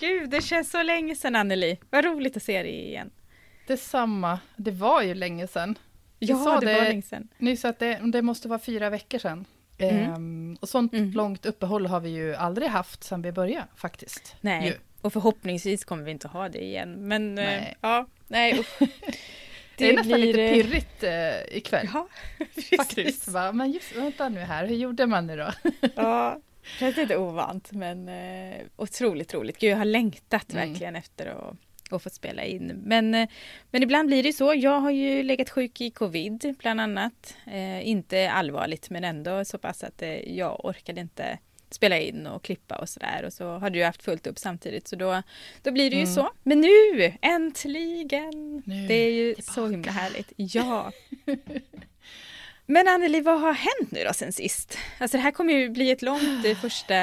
Gud, det känns så länge sedan Anneli. Vad roligt att se dig igen. Detsamma. Det var ju länge sedan. Ja, det, det var länge sedan. Nyss att det, det måste vara fyra veckor sedan. Mm. Ehm, och sånt mm. långt uppehåll har vi ju aldrig haft sedan vi började faktiskt. Nej, ju. och förhoppningsvis kommer vi inte ha det igen. Men eh, nej. ja, nej. Det, det är nästan blir... lite pirrigt eh, ikväll. Ja, Faktiskt. Va? Men just, vänta nu här, hur gjorde man nu då? ja, känns lite ovant men eh, otroligt roligt. Gud, jag har längtat mm. verkligen efter att och fått spela in. Men, eh, men ibland blir det så. Jag har ju legat sjuk i covid bland annat. Eh, inte allvarligt men ändå så pass att eh, jag orkade inte spela in och klippa och sådär. Och så har du haft fullt upp samtidigt så då, då blir det ju mm. så. Men nu, äntligen! Nu, det är ju tillbaka. så himla härligt. Ja! Men Anneli, vad har hänt nu då sen sist? Alltså det här kommer ju bli ett långt eh, första,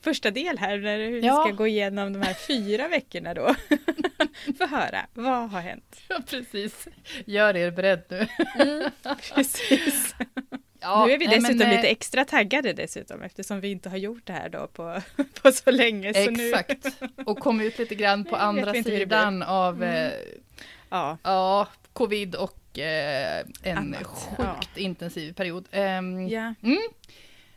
första del här när vi ja. ska gå igenom de här fyra veckorna då. Få höra, vad har hänt? Ja, precis. Gör er beredd nu. Mm, precis. Ja, nu är vi dessutom men, lite eh, extra taggade dessutom eftersom vi inte har gjort det här då på, på så länge. Så exakt, nu... och kom ut lite grann på andra sidan av mm. eh, ja. ja, covid och eh, en Annat. sjukt ja. intensiv period. Um, ja. Mm.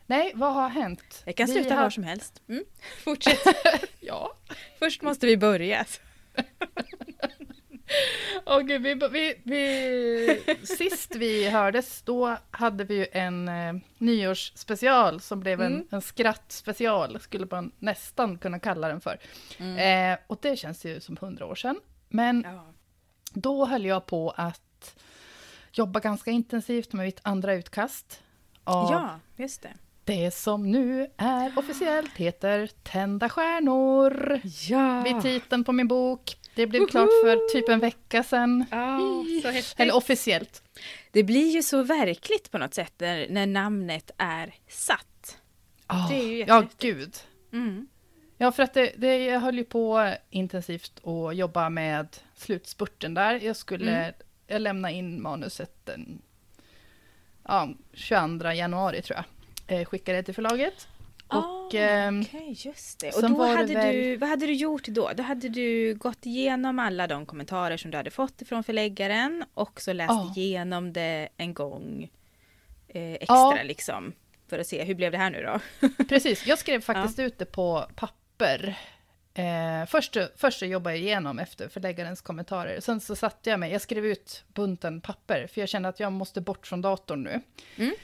Nej, vad har hänt? Det kan sluta har... var som helst. Mm. Fortsätt. ja. Först måste vi börja. Åh gud, vi, vi, vi, sist vi hördes, då hade vi ju en eh, nyårsspecial som blev en, mm. en skrattspecial, skulle man nästan kunna kalla den för. Mm. Eh, och det känns ju som hundra år sedan. Men ja. då höll jag på att jobba ganska intensivt med mitt andra utkast. Av ja, just det. Det som nu är officiellt heter Tända stjärnor. Ja. Vid titeln på min bok. Det blev Woho! klart för typ en vecka sedan. Oh, Eller officiellt. Det blir ju så verkligt på något sätt när, när namnet är satt. Oh, det är ju ja, gud. Mm. Ja, för att det, det, jag höll ju på intensivt och jobba med slutspurten där. Jag skulle mm. Jag lämna in manuset den ja, 22 januari tror jag. Eh, skickade det till förlaget. Och, ah, Okej, okay, just det. Och då hade väl... du, vad hade du gjort då? Då hade du gått igenom alla de kommentarer som du hade fått ifrån förläggaren och så läst ah. igenom det en gång eh, extra ah. liksom. För att se, hur blev det här nu då? Precis, jag skrev faktiskt ut det på papper. Eh, först, först jobbade jag igenom efter förläggarens kommentarer. Sen så satte jag mig, jag skrev ut bunten papper, för jag kände att jag måste bort från datorn nu. Mm.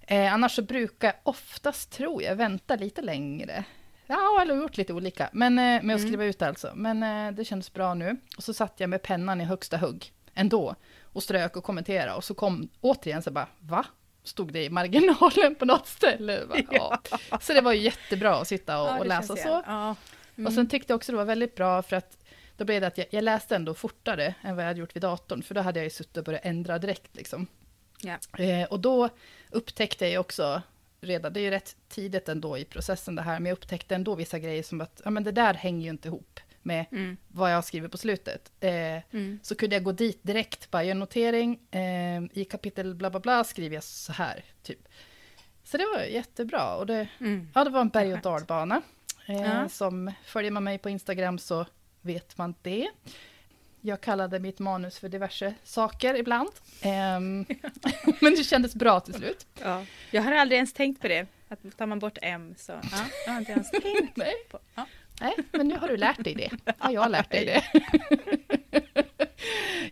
Eh, annars så brukar jag oftast, tror jag, vänta lite längre. Ja, eller gjort lite olika, men eh, med att mm. skriva ut alltså. Men eh, det kändes bra nu. Och så satt jag med pennan i högsta hugg ändå och strök och kommenterade och så kom återigen så bara, va? Stod det i marginalen på något ställe? Bara, ja. Så det var jättebra att sitta och, ja, och läsa så. Ja. Mm. Och sen tyckte jag också det var väldigt bra för att då blev det att jag, jag, läste ändå fortare än vad jag hade gjort vid datorn, för då hade jag ju suttit och börjat ändra direkt liksom. Ja. Eh, och då upptäckte jag också redan, det är ju rätt tidigt ändå i processen det här, men jag upptäckte ändå vissa grejer som att, ja men det där hänger ju inte ihop med mm. vad jag skriver på slutet. Eh, mm. Så kunde jag gå dit direkt, bara göra en notering, eh, i kapitel bla bla bla skriver jag så här, typ. Så det var jättebra, och det, mm. ja, det var en berg och dalbana. Eh, ja. Som följer man mig på Instagram så vet man det. Jag kallade mitt manus för diverse saker ibland. Um, men det kändes bra till slut. Ja. Jag har aldrig ens tänkt på det. Att tar man bort M så... Ja, jag har inte ens tänkt Nej. på. Ja. Nej, men nu har du lärt dig det. Ja, jag har lärt dig det.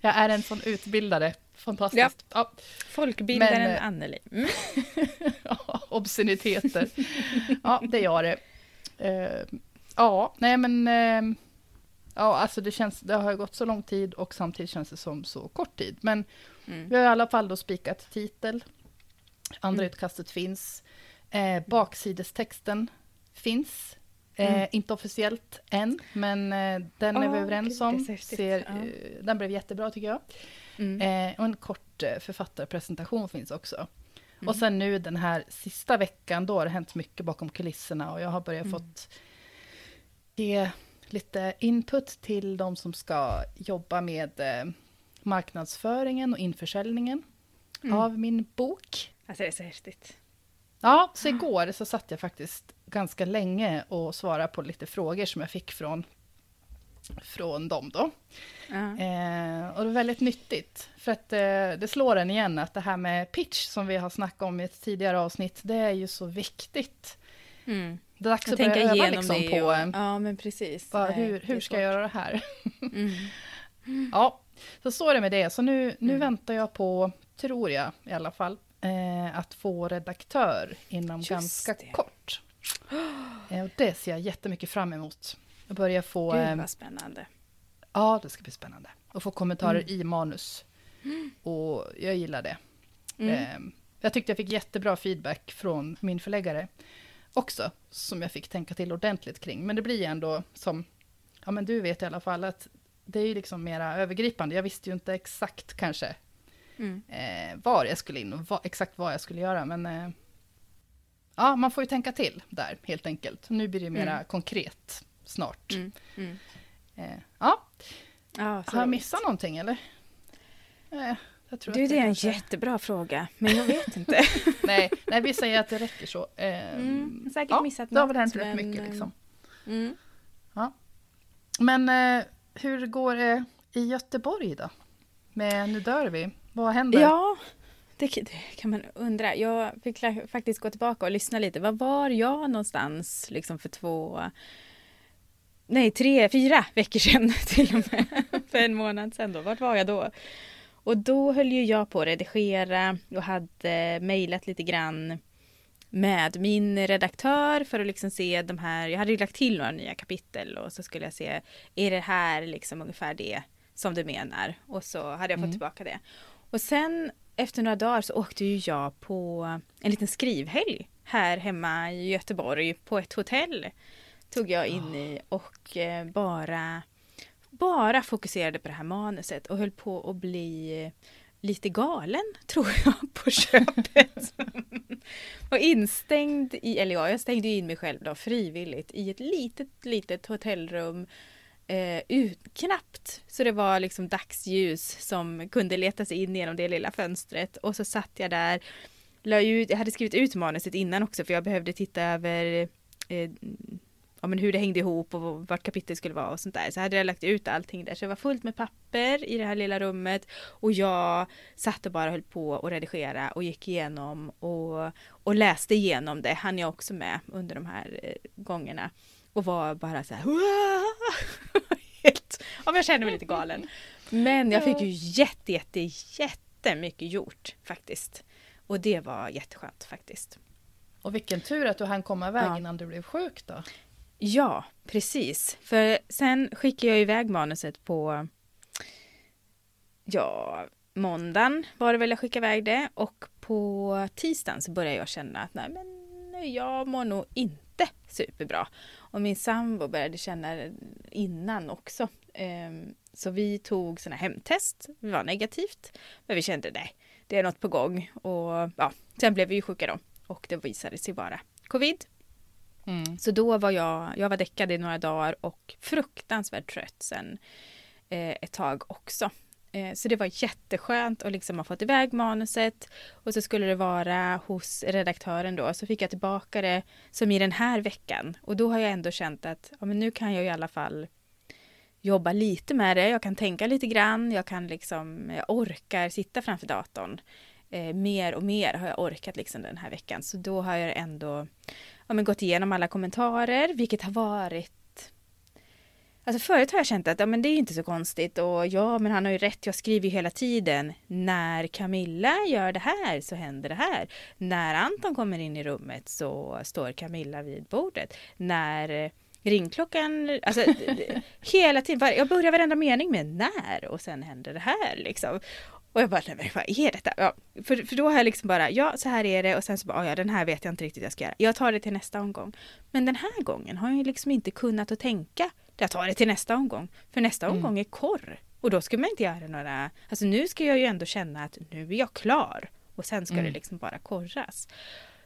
jag är en sån utbildare. Fantastiskt. Ja. Folkbildaren men, eh, Anneli. Mm. obsceniteter. Ja, det gör det. Uh, ja, nej men... Uh, Ja, alltså det, känns, det har gått så lång tid och samtidigt känns det som så kort tid. Men mm. vi har i alla fall då spikat titel. Andra mm. utkastet finns. Eh, baksidestexten finns. Mm. Eh, inte officiellt än, men eh, den oh, är vi överens om. Ser, ja. eh, den blev jättebra tycker jag. Mm. Eh, och en kort eh, författarpresentation finns också. Mm. Och sen nu den här sista veckan, då har det hänt mycket bakom kulisserna och jag har börjat mm. fått ge lite input till de som ska jobba med eh, marknadsföringen och införsäljningen mm. av min bok. Alltså det är så häftigt. Ja, så igår så satt jag faktiskt ganska länge och svarade på lite frågor som jag fick från, från dem då. Uh eh, och det var väldigt nyttigt, för att eh, det slår en igen att det här med pitch som vi har snackat om i ett tidigare avsnitt, det är ju så viktigt. Mm. Det är dags att börja öva liksom på och, ja, men precis. Bara, hur, hur ska jag göra det här? mm. Ja, så står det med det. Så nu, nu mm. väntar jag på, tror jag i alla fall, eh, att få redaktör inom Just ganska det. kort. Eh, och det ser jag jättemycket fram emot. Jag börjar få... Gud vad eh, spännande. Ja, det ska bli spännande. Och få kommentarer mm. i manus. Och jag gillar det. Mm. Eh, jag tyckte jag fick jättebra feedback från min förläggare också, som jag fick tänka till ordentligt kring. Men det blir ändå som, ja men du vet i alla fall att det är ju liksom mera övergripande. Jag visste ju inte exakt kanske mm. eh, var jag skulle in och va, exakt vad jag skulle göra, men eh, ja, man får ju tänka till där helt enkelt. Nu blir det mera mm. konkret snart. Mm. mm. Eh, ja, ja har jag missat någonting eller? Eh, du, det, det är en kanske... jättebra fråga, men jag vet inte. nej, nej, vi säger att det räcker så. Eh, mm, säkert ja, missat något. Det har väl hänt men... rätt mycket liksom. Mm. Ja. Men eh, hur går det i Göteborg då? Med Nu dör vi. Vad händer? Ja, det, det, kan man undra. Jag fick faktiskt gå tillbaka och lyssna lite. Var var jag någonstans liksom för två, nej tre, fyra veckor sedan till och med. för en månad sedan då. Vart var jag då? Och då höll ju jag på att redigera och hade mejlat lite grann med min redaktör för att liksom se de här, jag hade ju lagt till några nya kapitel och så skulle jag se, är det här liksom ungefär det som du menar? Och så hade jag fått mm. tillbaka det. Och sen efter några dagar så åkte ju jag på en liten skrivhelg här hemma i Göteborg på ett hotell. Tog jag in i och eh, bara bara fokuserade på det här manuset och höll på att bli lite galen, tror jag, på köpet. och instängd i, eller ja, jag stängde in mig själv då frivilligt i ett litet, litet hotellrum. Eh, ut, knappt så det var liksom dagsljus som kunde leta sig in genom det lilla fönstret. Och så satt jag där, la ut, jag hade skrivit ut manuset innan också för jag behövde titta över eh, ja, men hur det hängde ihop och vart kapitlet skulle vara och sånt där. Så hade jag lagt ut allting där. Så det var fullt med papper i det här lilla rummet och jag satt och bara höll på och redigera och gick igenom och, och läste igenom det. Han jag också med under de här eh, gångerna och var bara så här helt, ja, jag kände mig lite galen. Men jag fick ju jätte, jätte, jättemycket gjort faktiskt. Och det var jätteskönt faktiskt. Och vilken tur att du hann komma iväg ja. innan du blev sjuk då. Ja, precis. För sen skickade jag iväg manuset på ja, måndagen var det väl jag skickade iväg det och på tisdagen så började jag känna att nej men jag mår nog inte superbra. Och min sambo började känna innan också. Ehm, så vi tog sådana hemtest, det var negativt. Men vi kände nej, det är något på gång. Och ja, sen blev vi ju sjuka då. Och det visade sig vara covid. Mm. Så då var jag, jag var däckad i några dagar och fruktansvärt trött sen eh, ett tag också. Eh, så det var jätteskönt att liksom ha fått iväg manuset och så skulle det vara hos redaktören då. Så fick jag tillbaka det som i den här veckan och då har jag ändå känt att ja, men nu kan jag i alla fall jobba lite med det. Jag kan tänka lite grann. Jag kan liksom, jag orkar sitta framför datorn. Eh, mer och mer har jag orkat liksom den här veckan. Så då har jag ändå ja, men gått igenom alla kommentarer, vilket har varit Alltså förut har jag känt att ja, men det är inte så konstigt och ja, men han har ju rätt. Jag skriver ju hela tiden. När Camilla gör det här så händer det här. När Anton kommer in i rummet så står Camilla vid bordet. När eh, ringklockan, alltså hela tiden. Jag börjar varenda mening med när och sen händer det här liksom. Och jag bara, nej men vad är detta? Ja, för, för då har jag liksom bara, ja så här är det och sen så bara, ja den här vet jag inte riktigt vad jag ska göra. Jag tar det till nästa omgång. Men den här gången har jag liksom inte kunnat att tänka, jag tar det till nästa omgång. För nästa mm. omgång är korr. Och då ska man inte göra några, alltså nu ska jag ju ändå känna att nu är jag klar. Och sen ska mm. det liksom bara korras.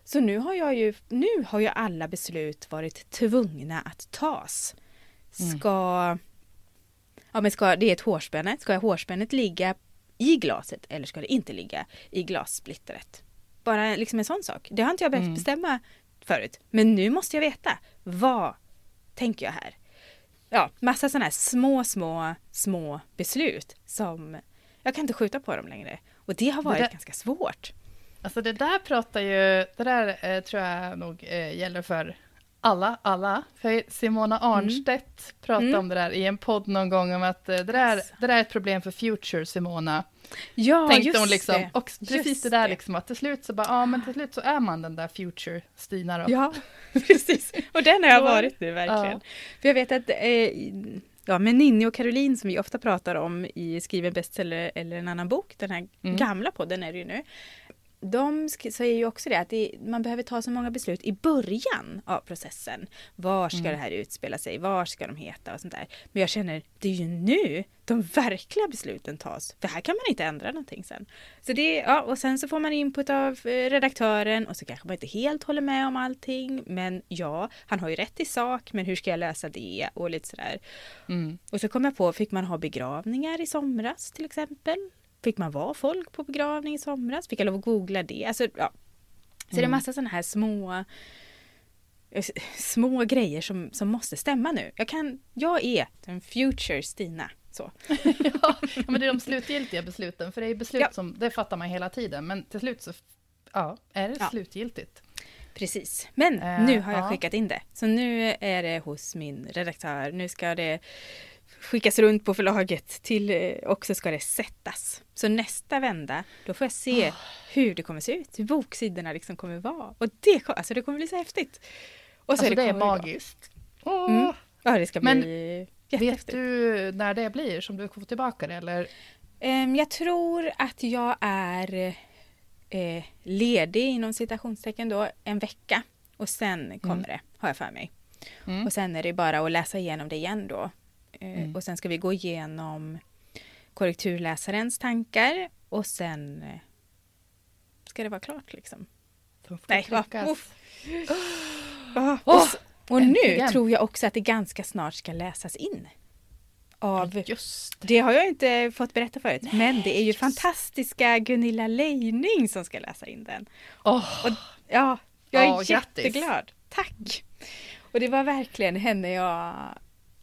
Så nu har jag ju, nu har ju alla beslut varit tvungna att tas. Mm. Ska, mm. ja men ska, det är ett hårspänne, ska hårspännet ligga i glaset eller ska det inte ligga i glassplittret? Bara liksom en sån sak. Det har inte jag behövt mm. bestämma förut. Men nu måste jag veta. Vad tänker jag här? Ja, massa sådana här små, små, små beslut som jag kan inte skjuta på dem längre. Och det har varit det där, ganska svårt. Alltså det där pratar ju, det där eh, tror jag nog eh, gäller för alla, alla. För Simona mm. Arnstedt mm. pratade mm. om det där i en podd någon gång, om att eh, det där, det där är ett problem för Future, Simona. Ja, Tänkte just hon liksom. det. Och precis just det där liksom, att till slut så bara, ja men till slut så är man den där Future Stina då. Ja, precis. Och den har jag varit nu verkligen. Ja. För jag vet att eh, ja, med Ninni och Caroline som vi ofta pratar om i Skriven bestseller eller en annan bok, den här mm. gamla podden är det ju nu de säger ju också det att det, man behöver ta så många beslut i början av processen. Var ska mm. det här utspela sig? Var ska de heta och sånt där. Men jag känner, det är ju nu de verkliga besluten tas. För här kan man inte ändra någonting sen. Så det, ja, och sen så får man input av eh, redaktören och så kanske man inte helt håller med om allting. Men ja, han har ju rätt i sak, men hur ska jag lösa det? Och lite sådär. Mm. Och så kom jag på, fick man ha begravningar i somras till exempel? Fick man vara folk på begravning i somras? Fick jag lov att googla det? Alltså, ja. Så mm. det är mm. massa sådana här små eh, små grejer som, som måste stämma nu. Jag, kan, jag är den future Stina. Så. ja, men det är de slutgiltiga besluten, för det är beslut ja. som, det fattar man hela tiden, men till slut så ja, är det ja. slutgiltigt. Precis, men uh, nu har jag ja. skickat in det. Så nu är det hos min redaktör. Nu ska det skickas runt på förlaget till eh, och så ska det sättas. Så nästa vända, då får jag se oh. hur det kommer se ut, hur boksidorna liksom kommer vara. Och det, alltså det kommer bli så häftigt. Och så alltså det, det är magiskt. Oh. Mm. Ja, det ska Men bli jättehäftigt. Vet du när det blir som du får tillbaka det eller? Um, jag tror att jag är eh, ledig inom citationstecken då en vecka och sen kommer mm. det, har jag för mig. Mm. Och sen är det bara att läsa igenom det igen då mm. Och sen ska vi gå igenom korrekturläsarens tankar och sen eh, ska det vara klart liksom. Nej, va, oh. Oh, och, och nu tror jag också att det ganska snart ska läsas in. Av, Just det. har jag inte fått berätta förut, Nej, men det är ju fantastiska Gunilla Leining som ska läsa in den. Oh. Och, ja, jag är oh, jätteglad. Grattis. Tack! Och det var verkligen henne jag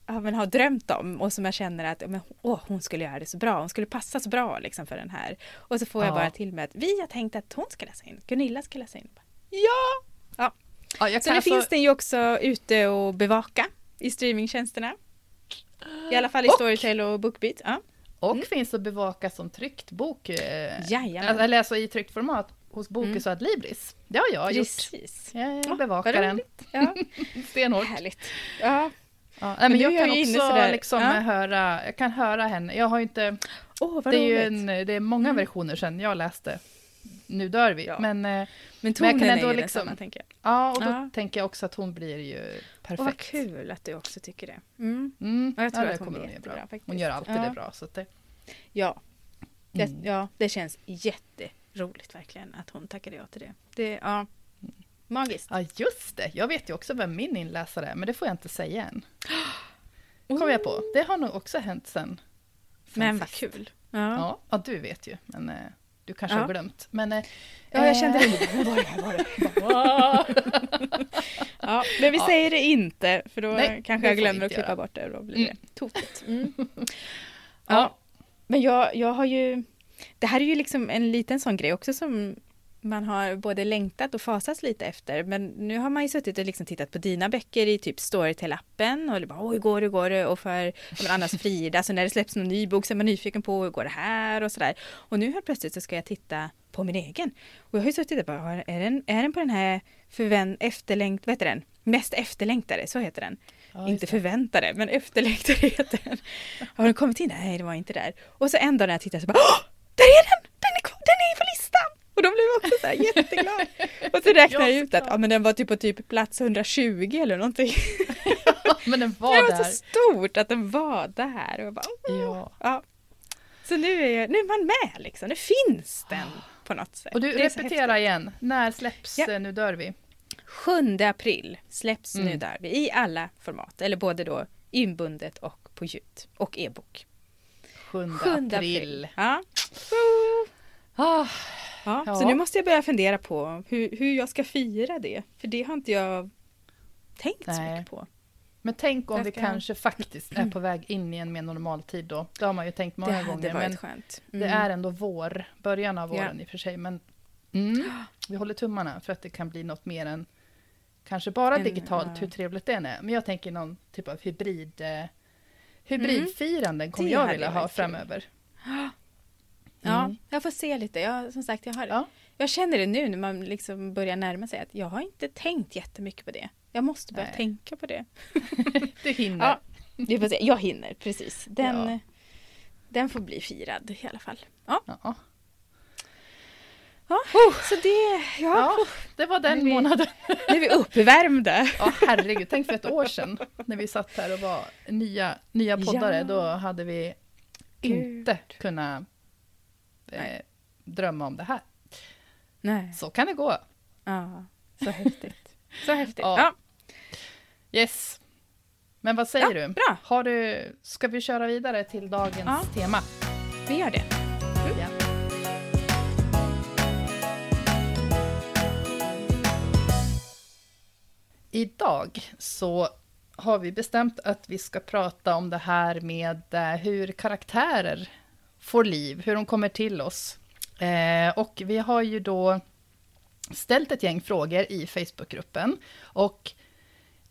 ja, men har drömt om och som jag känner att men, åh, hon skulle göra det så bra, hon skulle passa så bra liksom för den här. Och så får jag bara till med att vi har tänkt att hon ska läsa in, Gunilla ska läsa in. Ja! ja. ja så det alltså... finns den ju också ute och bevaka i streamingtjänsterna. I alla fall i och... Storytel och Bookbeat. Ja. Och mm. finns att bevaka som tryckt bok. Eh, Jajamän. Eller alltså i tryckt format hos Bokis mm. och Adlibris. Det har jag Precis. gjort. Jag bevakar den. Ja. Stenhårt. Härligt. Ja. Ja, nej, men, jag kan också liksom ja. höra, jag kan höra henne. Jag har inte... Oh, det är ju en, det är många mm. versioner sedan jag läste Nu dör vi. Ja. Men, eh, men men jag kan ändå är ju liksom, densamma, tänker jag. Ja, och då ja. tänker jag också att hon blir ju perfekt. Och vad kul att du också tycker det. Mm. Mm. Ja, jag tror att hon blir jättebra. Bra, faktiskt. Hon gör alltid det bra. Så det... Ja. Det, mm. ja, det känns jätteroligt verkligen att hon tackade ja till det. det ja. Magiskt. Ja, just det. Jag vet ju också vem min inläsare är, men det får jag inte säga än. Kom oh. jag på. Det har nog också hänt sen. sen men vad kul. Ja. ja. Ja, du vet ju, men eh, du kanske ja. har glömt. Men, eh, ja, jag kände det. Vad var det? Var det? ja, men vi säger det inte, för då Nej, kanske jag glömmer att klippa göra. bort det då blir det mm. tokigt. Mm. ja. men jag, jag har ju... Det här är ju liksom en liten sån grej också som man har både längtat och fasats lite efter. Men nu har man ju suttit och liksom tittat på dina böcker i typ Storytel-appen och bara, hur går det, går det? Och för Annas Frida, så när det släpps någon ny bok så är man nyfiken på hur går det här och sådär. Och nu helt plötsligt så ska jag titta på min egen. Och jag har ju suttit och bara, är den, är den på den här förvänt, efterlängt, vad heter den? Mest efterlängtade, så heter den. Ja, inte förväntade, men efterlängtade heter den. Har den kommit in? Nej, det var inte där. Och så en dag när jag tittar så bara, där är den! Den är, den är! Och då blev jag också så här jätteglad. Och så räknade jag ut att ja, men den var typ på typ plats 120 eller någonting. Ja, men den var det där. var så stort att den var där. Och bara. Ja. ja. Så nu är, jag, nu är man med liksom, nu finns den på något sätt. Och du, Det är så repetera häftigt. igen. När släpps Ja. eh, Nu dör vi? 7 april släpps Mm. nu där i alla format, eller både då inbundet och på ljud och e-bok. 7 7 april. Ja. Ah, Ja, Ja. Så nu måste jag börja fundera på hur, hur jag ska fira det. För det har inte jag tänkt så Nej. mycket på. men tänk om ska- kanske faktiskt är på väg in i en mer normal tid då. Det har man ju tänkt många det gånger. varit Men skönt. det Mm. är ändå vår, början av Ja. våren i och för sig. Men mm, vi håller tummarna för att det kan bli något mer än kanske bara En- digitalt, ja. hur trevligt det än är. Men jag tänker någon typ av hybrid, eh, hybridfiranden kommer Det jag vilja ha varit kul. Ja, Mm. jag får se lite. Jag, som sagt, jag, har, Ja. jag känner det nu när man liksom börjar närma sig att jag har inte tänkt jättemycket på det. Jag måste börja Nej. tänka på det. Du hinner. Ja, vi får se. Jag hinner, precis. Den, Ja. den får bli firad i alla fall. Ja, Ja. ja. så det... Ja, ja, det var den vi- månaden. nu är vi uppvärmda. Ja, herregud. Tänk för ett år sedan när vi satt här och var nya, nya poddare. Ja. Då hade vi Gud. inte kunnat eh, drömma om det här. Nej. Så kan det gå. Ja, så häftigt. Så häftigt. Ja. Ja, Yes. Men vad säger Ja, du? bra. Har du? Ska vi köra vidare till dagens Ja. tema? vi gör det. Ja. Idag så har vi bestämt att vi ska prata om det här med eh, hur karaktärer får liv, hur de kommer till oss. Eh, och vi har ju då ställt ett gäng frågor i Facebookgruppen. Och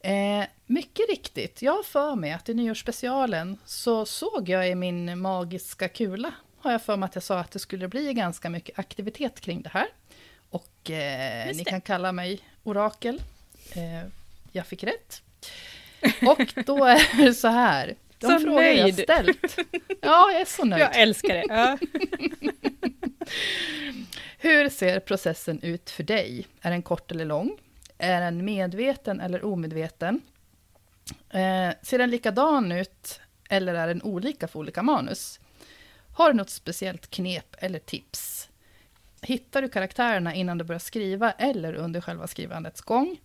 eh, mycket riktigt, jag har för mig att i nyårsspecialen så såg jag i min magiska kula, har jag för mig att jag sa att det skulle bli ganska mycket aktivitet kring det här. Och eh, ni kan kalla mig orakel. Eh, jag fick rätt. Och då är det så här. De Så frågor jag nöjd. ställt. Ja, jag är så nöjd. Jag älskar det. Ja. Hur ser processen ut för dig? Är den kort eller lång? Är den medveten eller omedveten? Eh, ser den likadan ut eller är den olika för olika manus? Har du något speciellt knep eller tips? Hittar du karaktärerna innan du börjar skriva eller under själva skrivandets gång?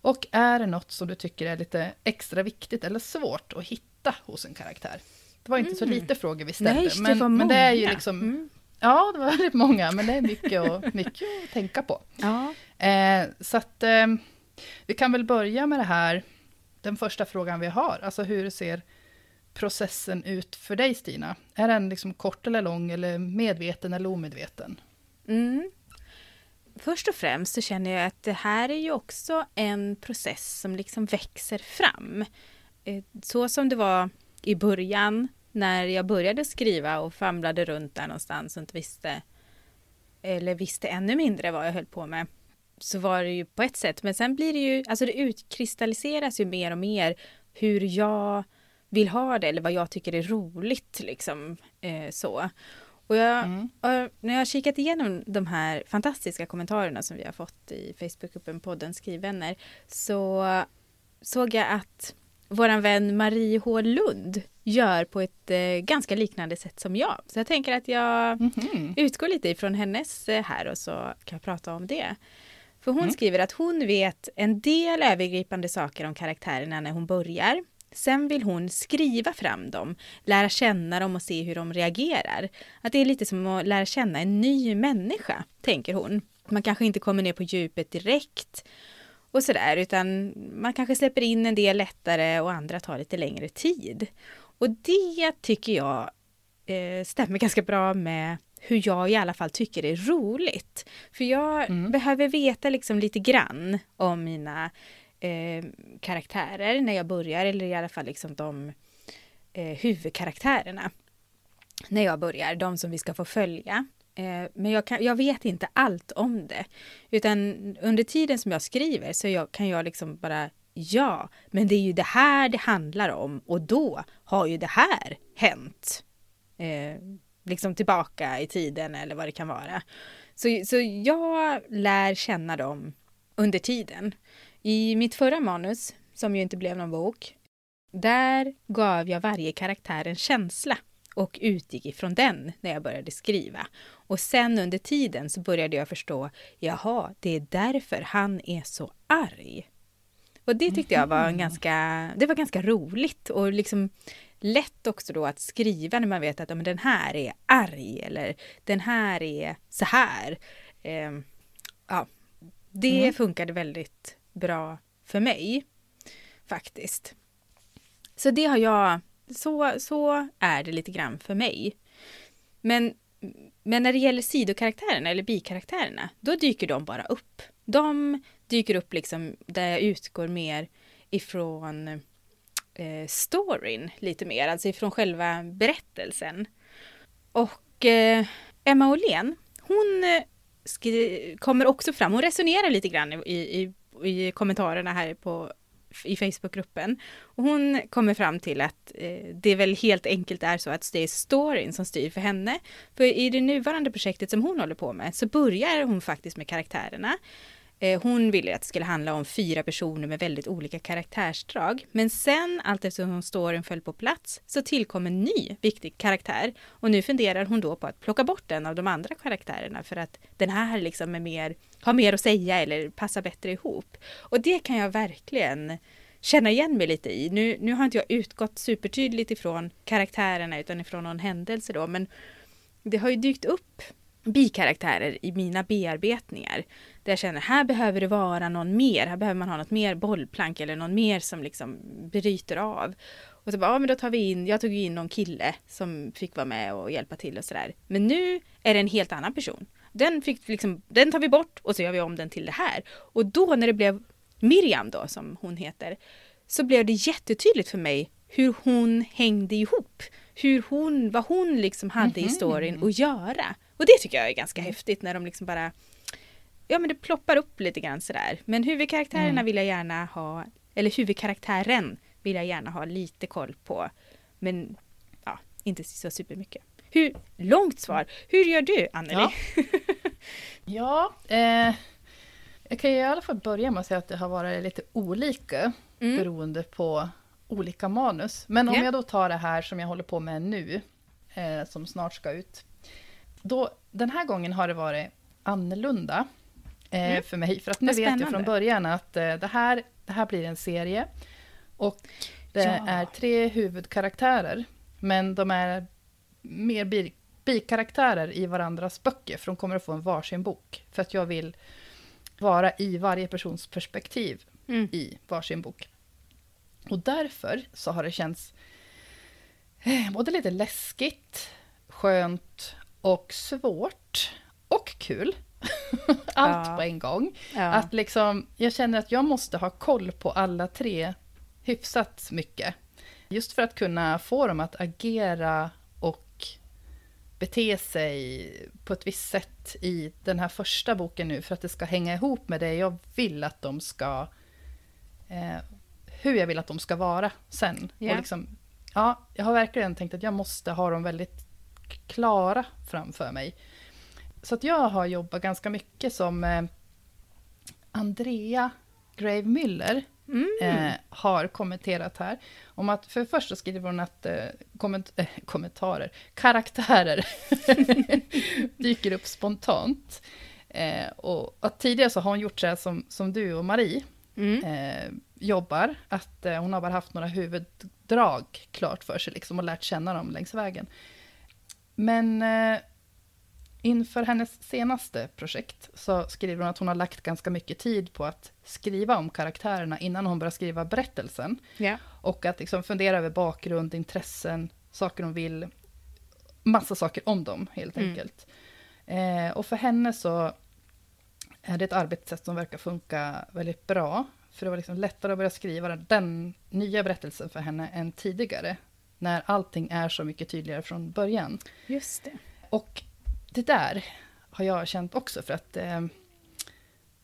Och är det något som du tycker är lite extra viktigt eller svårt att hitta hos en karaktär? Det var inte så lite frågor vi ställde, Nej, det men, var men det är ju liksom Mm. Ja, det var väldigt många, men det är mycket att, mycket att tänka på. Ja. Eh, så att eh, vi kan väl börja med det här, den första frågan vi har. Alltså hur ser processen ut för dig Stina? Är den liksom kort eller lång, eller medveten eller omedveten? Mm. Först och främst så känner jag att det här är ju också en process som liksom växer fram. Eh, Så som det var i början när jag började skriva och famlade runt där någonstans och inte visste eller visste ännu mindre vad jag höll på med så var det ju på ett sätt. Men sen blir det ju, alltså det utkristalliseras ju mer och mer hur jag vill ha det eller vad jag tycker är roligt liksom eh, så. Och jag, Mm. och när jag har kikat igenom de här fantastiska kommentarerna som vi har fått i Facebookgruppen podden Skrivvänner så såg jag att våran vän Marie H Lund gör på ett eh, ganska liknande sätt som jag. Så jag tänker att jag Mhm. utgår lite ifrån hennes eh, här och så kan jag prata om det. För hon Mm. skriver att hon vet en del övergripande saker om karaktärerna när hon börjar. Sen vill hon skriva fram dem, lära känna dem och se hur de reagerar. Att det är lite som att lära känna en ny människa, tänker hon. Man kanske inte kommer ner på djupet direkt och sådär, utan man kanske släpper in en del lättare och andra tar lite längre tid. Och det tycker jag eh, stämmer ganska bra med hur jag i alla fall tycker det är roligt. För jag Mm. behöver veta liksom lite grann om mina eh, karaktärer när jag börjar, eller i alla fall liksom de eh, huvudkaraktärerna. När jag börjar, de som vi ska få följa. Eh, men jag, kan, jag vet inte allt om det. Utan under tiden som jag skriver så jag, kan jag liksom bara Ja, men det är ju det här det handlar om och då har ju det här hänt. Eh, liksom tillbaka i tiden eller vad det kan vara. Så, så jag lär känna dem under tiden. I mitt förra manus, som ju inte blev någon bok, där gav jag varje karaktär en känsla och utgick ifrån den när jag började skriva. Och sen under tiden så började jag förstå, jaha, det är därför han är så arg. Och det tyckte jag var ganska, det var ganska roligt och liksom lätt också då att skriva när man vet att ja, men den här är arg eller den här är så här. Ehm, ja, det Mm. funkade väldigt bra för mig faktiskt. Så det har jag, så, så är det lite grann för mig. Men, men när det gäller sidokaraktärerna eller bikaraktärerna, då dyker de bara upp. De dyker upp liksom där jag utgår mer ifrån eh, storyn lite mer, alltså ifrån själva berättelsen. Och eh, Emma Åhlén, hon eh, kommer också fram, hon resonerar lite grann i, i, i kommentarerna här på i Facebookgruppen. Och hon kommer fram till att eh, det väl helt enkelt är så att det är storyn som styr för henne. För i det nuvarande projektet som hon håller på med så börjar hon faktiskt med karaktärerna. Eh, hon ville att det skulle handla om fyra personer med väldigt olika karaktärsdrag. Men sen, allt eftersom storyn föll på plats, så tillkom en ny viktig karaktär. Och nu funderar hon då på att plocka bort en av de andra karaktärerna för att den här liksom är mer, har mer att säga eller passar bättre ihop. Och det kan jag verkligen känna igen mig lite i. Nu, nu har inte jag utgått supertydligt ifrån karaktärerna utan ifrån någon händelse då, men det har ju dykt upp bikaraktärer i mina bearbetningar. Där jag känner, här behöver det vara någon mer, här behöver man ha något mer bollplank eller någon mer som liksom bryter av. Och så bara, ja men då tar vi in, jag tog ju in någon kille som fick vara med och hjälpa till och sådär. Men nu är det en helt annan person. Den, fick liksom, den tar vi bort och så gör vi om den till det här. Och då när det blev Miriam då, som hon heter, så blev det jättetydligt för mig hur hon hängde ihop. Hur hon, vad hon liksom hade i Mhm. storyn att göra. Och det tycker jag är ganska häftigt när de liksom bara Ja men det ploppar upp lite grann sådär. Men huvudkaraktärerna Mm. vill jag gärna ha, eller huvudkaraktären vill jag gärna ha lite koll på. Men ja, inte så supermycket. Hur, långt svar. Hur gör du Anneli? Ja. Ja, eh, jag kan ju i alla fall börja med att säga att det har varit lite olika Mm. beroende på olika manus. Men om Ja. jag då tar det här som jag håller på med nu, eh, som snart ska ut. Då, den här gången har det varit annorlunda eh, Mm. för mig. För att nu vet jag från början att eh, det, här, det här blir en serie. Och det Ja. är tre huvudkaraktärer. Men de är mer bikaraktärer i varandras böcker. För de kommer att få en varsin bok. För att jag vill vara i varje persons perspektiv Mm. i varsin bok. Och därför så har det känts eh, både lite läskigt, skönt och svårt. Och kul. Allt Ja. på en gång. Ja. Att liksom, jag känner att jag måste ha koll på alla tre hyfsat mycket. Just för att kunna få dem att agera bete sig på ett visst sätt i den här första boken nu. För att det ska hänga ihop med det jag vill att de ska... Eh, hur jag vill att de ska vara sen. Ja. Och liksom, ja, jag har verkligen tänkt att jag måste ha dem väldigt klara framför mig. Så att jag har jobbat ganska mycket som eh, Andrea Grave Müller Mm. eh, har kommenterat här. Om att för det första skriver hon att eh, komment eh, kommentarer, karaktärer dyker upp spontant. Eh, och att tidigare så har hon gjort så här som, som du och Marie Mm. eh, jobbar. Att eh, hon har bara haft några huvuddrag klart för sig liksom, och lärt känna dem längs vägen. Men inför hennes senaste projekt så skriver hon att hon har lagt ganska mycket tid på att skriva om karaktärerna innan hon börjar skriva berättelsen. Ja. Och att liksom fundera över bakgrund, intressen, saker hon vill. Massa saker om dem helt Mm. enkelt. Eh, och för henne så är det ett arbetssätt som verkar funka väldigt bra. För det var liksom lättare att börja skriva den, den nya berättelsen för henne än tidigare. När allting är så mycket tydligare från början. Just det. Och det där har jag känt också för att eh,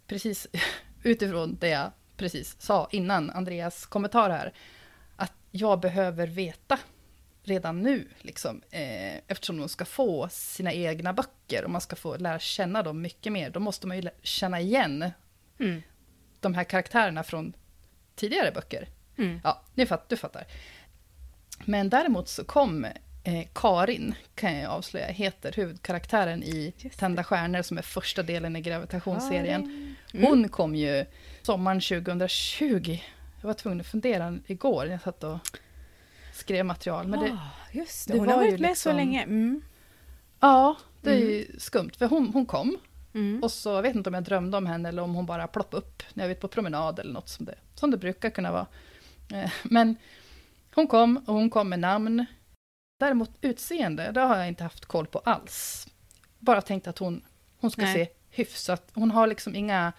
precis utifrån det jag precis sa innan Andreas kommentar här, att jag behöver veta redan nu, liksom, eh, eftersom de ska få sina egna böcker och man ska få lära känna dem mycket mer, då måste man ju känna igen mm. de här karaktärerna från tidigare böcker. Mm. Ja, du fattar, du fattar. Men däremot så kom eh, Karin, kan jag avslöja, heter huvudkaraktären i Tända stjärnor, som är första delen i gravitationsserien. Mm. Hon kom ju sommaren 2020. Jag var tvungen att fundera igår när jag satt och skrev material. Men det, oh, just det, det hon har varit med liksom, så länge. Mm. Ja, det är ju mm. skumt, för hon, hon kom. Mm. Och så jag vet inte om jag drömde om henne eller om hon bara ploppade upp när jag var på promenad eller något som det, som det brukar kunna vara. Eh, men hon kom och hon kom med namn. Däremot utseende, det har jag inte haft koll på alls. Bara tänkt att hon, hon ska Nej. se hyfsat, hon har liksom inga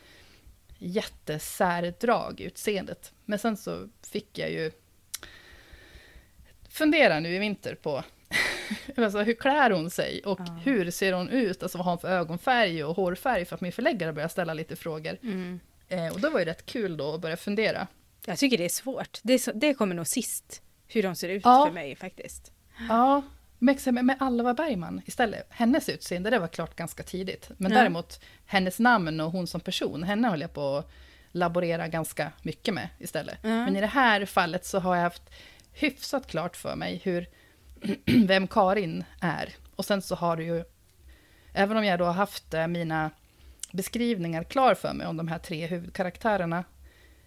jättesärdrag i utseendet. Men sen så fick jag ju fundera nu i vinter på alltså, hur klär hon sig och ja. hur ser hon ut? Alltså vad har hon för ögonfärg och hårfärg? För att min förläggare började ställa lite frågor. Mm. Eh, och då var det rätt kul då att börja fundera. Jag tycker det är svårt. Det, är så, det kommer nog sist, hur de ser ut ja. för mig faktiskt. Ja, med, med Alva Bergman istället. Hennes utseende, det var klart ganska tidigt. Men ja. däremot, hennes namn och hon som person, henne höll jag på att laborera ganska mycket med istället. Ja. Men i det här fallet så har jag haft hyfsat klart för mig hur, vem Karin är. Och sen så har du ju, även om jag då har haft eh, mina beskrivningar klar för mig om de här tre huvudkaraktärerna,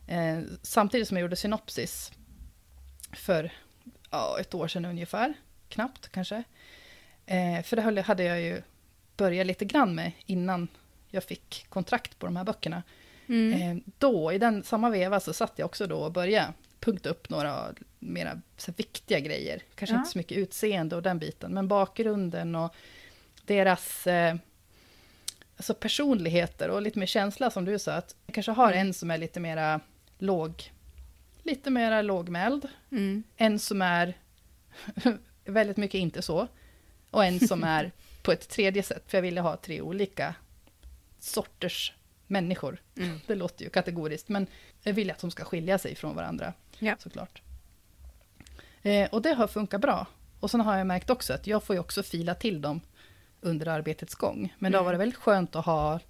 eh, samtidigt som jag gjorde synopsis för ja, ett år sedan ungefär, knappt kanske. Eh, för det hade jag ju börjat lite grann med innan jag fick kontrakt på de här böckerna. Mm. Eh, då, i den samma veva, så satt jag också då och började punkta upp några mera så viktiga grejer. Kanske ja. inte så mycket utseende och den biten, men bakgrunden och deras eh, alltså personligheter och lite mer känsla som du sa. Att jag kanske har mm. en som är lite mera låg, lite mera lågmäld. Mm. En som är väldigt mycket inte så. Och en som är på ett tredje sätt, för jag ville ha tre olika sorters människor. Mm. Det låter ju kategoriskt, men jag vill att de ska skilja sig från varandra, ja. såklart. Eh, och det har funkat bra. Och sen har jag märkt också att jag får ju också fila till dem under arbetets gång. Men mm. det har varit väldigt skönt att ha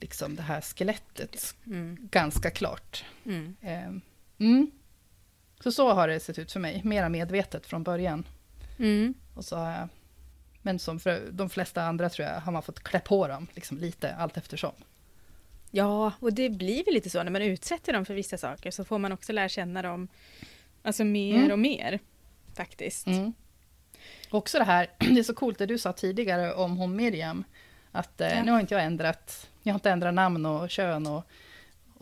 liksom det här skelettet mm. ganska klart. Mm. Eh, mm. Så så har det sett ut för mig, mera medvetet från början. Mm. Och så har jag, men som för de flesta andra tror jag, har man fått klä på dem liksom lite allt eftersom. Ja, och det blir väl lite så när man utsätter dem för vissa saker så får man också lära känna dem alltså mer mm. och mer faktiskt. Mm. Också det här, det är så coolt det du sa tidigare om hon Miriam, att eh, ja. nu har inte jag ändrat, jag har inte ändrat namn och kön och,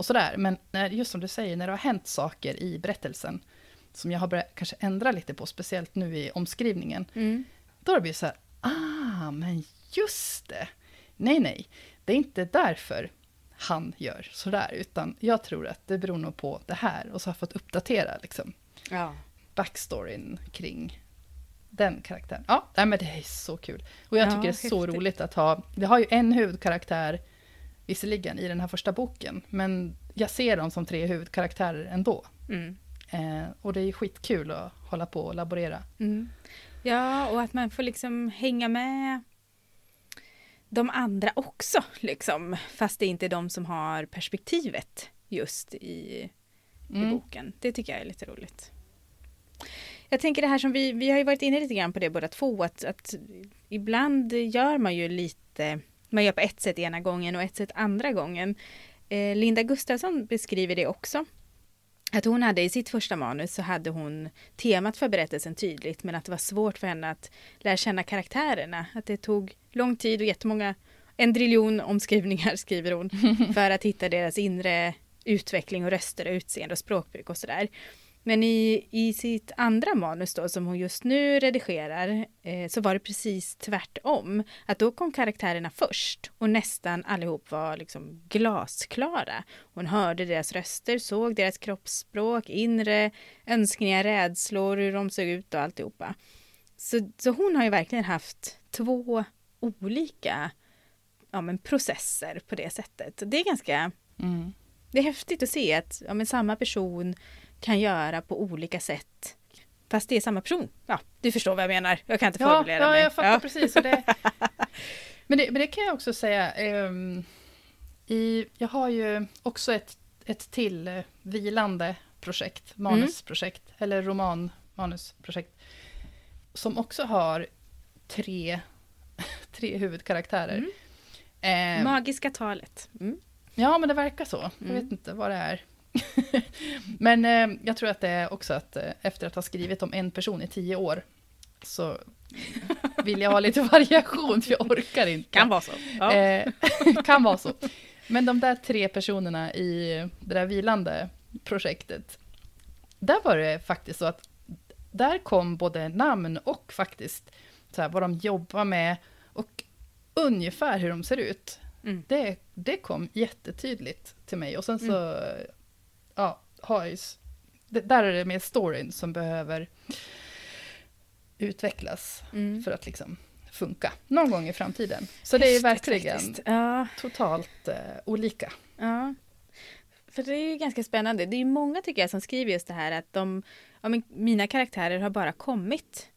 och sådär, men när, just som du säger, när det har hänt saker i berättelsen, som jag har börjat kanske ändra lite på, speciellt nu i omskrivningen, mm. då har det blivit så här, ah, men just det, nej, nej, det är inte därför han gör sådär, utan jag tror att det beror nog på det här, och så har jag fått uppdatera liksom, ja. backstoryn kring den karaktären. Ja, nej, men det är så kul. Och jag tycker ja, det är häftigt. så roligt att ha, vi har ju en huvudkaraktär, visserligen i den här första boken, men jag ser dem som tre huvudkaraktärer ändå. Mm. Eh, och det är skitkul att hålla på och laborera. Mm. Ja, och att man får liksom hänga med de andra också, liksom. Fast det inte är de som har perspektivet just i, mm. i boken. Det tycker jag är lite roligt. Jag tänker det här som vi, vi har ju varit inne lite grann på det båda två, att, att ibland gör man ju lite, man gör på ett sätt ena gången och ett sätt andra gången. Eh, Linda Gustafsson beskriver det också. Att hon hade i sitt första manus så hade hon temat för berättelsen tydligt men att det var svårt för henne att lära känna karaktärerna. Att det tog lång tid och jättemånga, en driljon omskrivningar skriver hon, för att hitta deras inre utveckling och röster och utseende och språkbruk och sådär. Men i, i sitt andra manus då, som hon just nu redigerar, eh, så var det precis tvärtom. Att då kom karaktärerna först och nästan allihop var liksom glasklara. Hon hörde deras röster, såg deras kroppsspråk, inre önskningar, rädslor, hur de såg ut och alltihopa. Så, så hon har ju verkligen haft två olika ja, men processer på det sättet. Det är ganska... Mm. Det är häftigt att se att ja, men samma person kan göra på olika sätt. Fast det är samma person. Ja, du förstår vad jag menar. Jag kan inte Ja, formulera ja mig. jag fattar precis. Och det, men, det, men det kan jag också säga. ehm, i, jag har ju också ett, ett till eh, vilande projekt, manusprojekt, eller roman manusprojekt, som också har tre, tre huvudkaraktärer. Mm. Ehm, Magiska talet. Mm. Ja, men det verkar så. Jag Mm. vet inte vad det är. men eh, jag tror att det är också att eh, efter att ha skrivit om en person i tio år så vill jag ha lite variation, för jag orkar inte. Kan vara så. Ja. Eh, kan vara så. Men de där tre personerna i det där vilande projektet, där var det faktiskt så att där kom både namn och faktiskt så här, vad de jobbar med och ungefär hur de ser ut. Mm. Det, det kom jättetydligt till mig. Och sen så, ja, har jag, s- det, där är det mer storyn som behöver utvecklas Mm. för att liksom funka någon gång i framtiden. Så det är Häftigt verkligen. Ja, totalt eh, olika. ja. För det är ju ganska spännande. Det är ju många tycker jag som skriver just det här att de, ja, men mina karaktärer har bara kommit.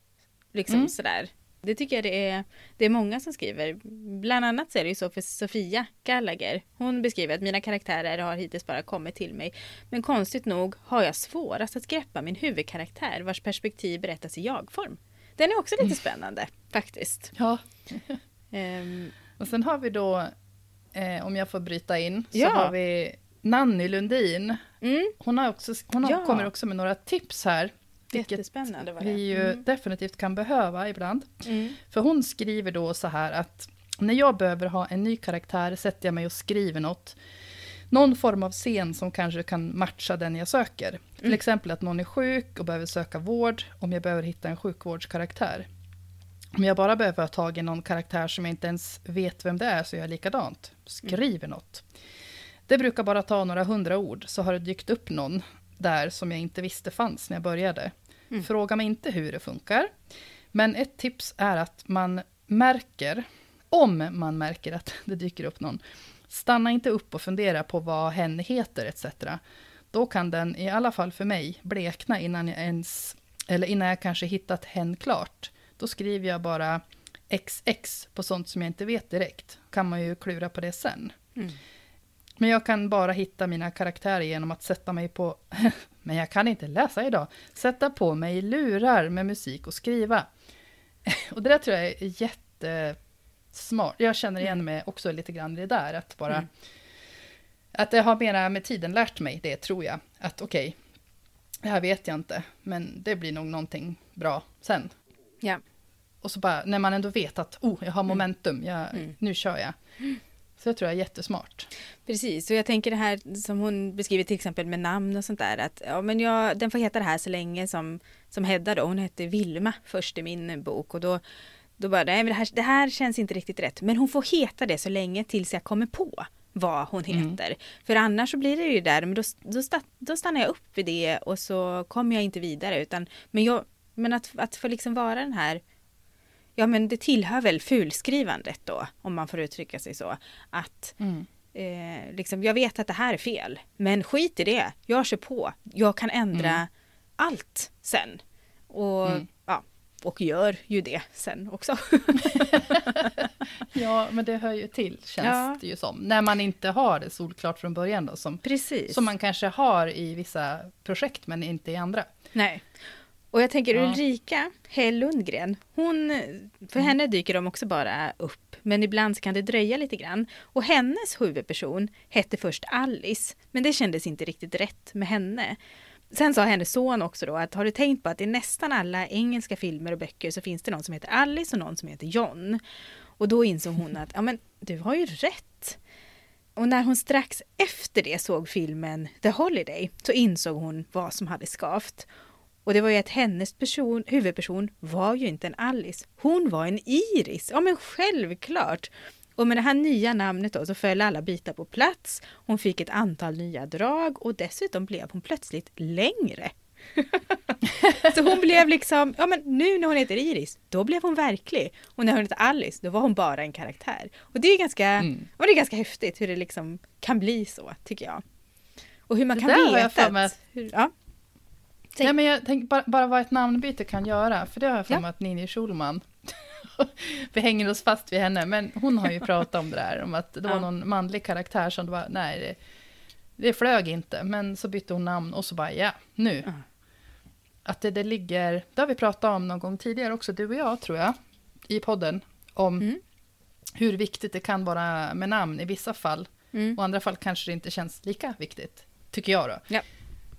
Liksom Mm. sådär. Det tycker jag det är, det är många som skriver. Bland annat så är det ju så för Sofia Gallagher. Hon beskriver att mina karaktärer har hittills bara kommit till mig. Men konstigt nog har jag svårast att greppa min huvudkaraktär vars perspektiv berättas i jag-form. Den är också lite spännande faktiskt. Ja. Ehm, Och sen har vi då, eh, om jag får bryta in, så Ja. har vi Nanny Lundin. mm, Hon, har också, hon har, Ja. kommer också med några tips här. Jättespännande var det. vi ju Mm. definitivt kan behöva ibland. Mm. För hon skriver då så här att när jag behöver ha en ny karaktär sätter jag mig och skriver något. Någon form av scen som kanske kan matcha den jag söker. Till Mm. exempel att någon är sjuk och behöver söka vård, om jag behöver hitta en sjukvårdskaraktär. Om jag bara behöver ha tag i någon karaktär som jag inte ens vet vem det är så gör jag likadant. Skriver något. Det brukar bara ta några hundra ord så har det dykt upp någon där som jag inte visste fanns när jag började. Mm. Fråga mig inte hur det funkar. Men ett tips är att man märker, om man märker att det dyker upp någon, stanna inte upp och fundera på vad hen heter etc. Då kan den, i alla fall för mig, blekna innan jag ens, eller innan jag kanske hittat hen klart. Då skriver jag bara XX på sånt som jag inte vet direkt. Kan man ju klura på det sen. Mm. Men jag kan bara hitta mina karaktärer genom att sätta mig på, men jag kan inte läsa idag, sätta på mig lurar med musik och skriva. Och det där tror jag är jättesmart. Jag känner igen mig också lite grann i det där, att bara... Mm. Att det har mera med tiden lärt mig det, tror jag. Att okej, det här vet jag inte, men det blir nog någonting bra sen. Ja. Och så bara, när man ändå vet att oh, jag har momentum, jag, Mm. nu kör jag. Så jag tror jag är jättesmart. Precis, och jag tänker det här som hon beskriver till exempel med namn och sånt där. Att ja, men jag, den får heta det här så länge som, som Hedda då, hon hette Vilma först i min bok. Och då, då bara, nej men det här, det här känns inte riktigt rätt. Men hon får heta det så länge tills jag kommer på vad hon Mm. heter. För annars så blir det ju där, men då, då, sta- då stannar jag upp vid det och så kommer jag inte vidare. Utan, men jag, men att, att få liksom vara den här Ja men det tillhör väl fulskrivandet då, om man får uttrycka sig så. Att eh, liksom, jag vet att det här är fel, men skit i det. Jag kör på. Jag kan ändra Mm. allt sen. Och, Mm. ja, och gör ju det sen också. Ja, men det hör ju till, känns Ja. det ju som. När man inte har det solklart från början då, som, Precis. som man kanske har i vissa projekt, men inte i andra. Nej. Och jag tänker Ja. Ulrika Hell Lundgren, hon, för Mm. henne dyker de också bara upp. Men ibland kan det dröja lite grann. Och hennes huvudperson hette först Alice, men det kändes inte riktigt rätt med henne. Sen sa hennes son också då att har du tänkt på att i nästan alla engelska filmer och böcker så finns det någon som heter Alice och någon som heter John. Och då insåg hon att ja men du har ju rätt. Och när hon strax efter det såg filmen The Holiday så insåg hon vad som hade skavt. Och det var ju att hennes person, huvudperson var ju inte en Alice. Hon var en Iris. Ja men självklart. Och med det här nya namnet då så föll alla bitar på plats. Hon fick ett antal nya drag och dessutom blev hon plötsligt längre. så hon blev liksom, ja men nu när hon heter Iris, då blev hon verklig. Och när hon heter Alice, då var hon bara en karaktär. Och det är ganska, Mm. och det är ganska häftigt hur det liksom kan bli så, tycker jag. Och hur man Det kan veta jag för mig att, hur, ja, Nej, men jag tänkte bara, bara vad ett namnbyte kan göra, för det har jag för mig att Ninni Schulman vi hänger oss fast vid henne, men hon har ju pratat om det där, om att det var någon manlig karaktär som det var, nej, det, det flög inte, men så bytte hon namn och så bara, ja, nu. Mm. Att det, det ligger, det har vi pratat om någon gång tidigare också, du och jag tror jag, i podden, om mm. hur viktigt det kan vara med namn i vissa fall. Mm. Och andra fall kanske det inte känns lika viktigt, tycker jag då. Ja.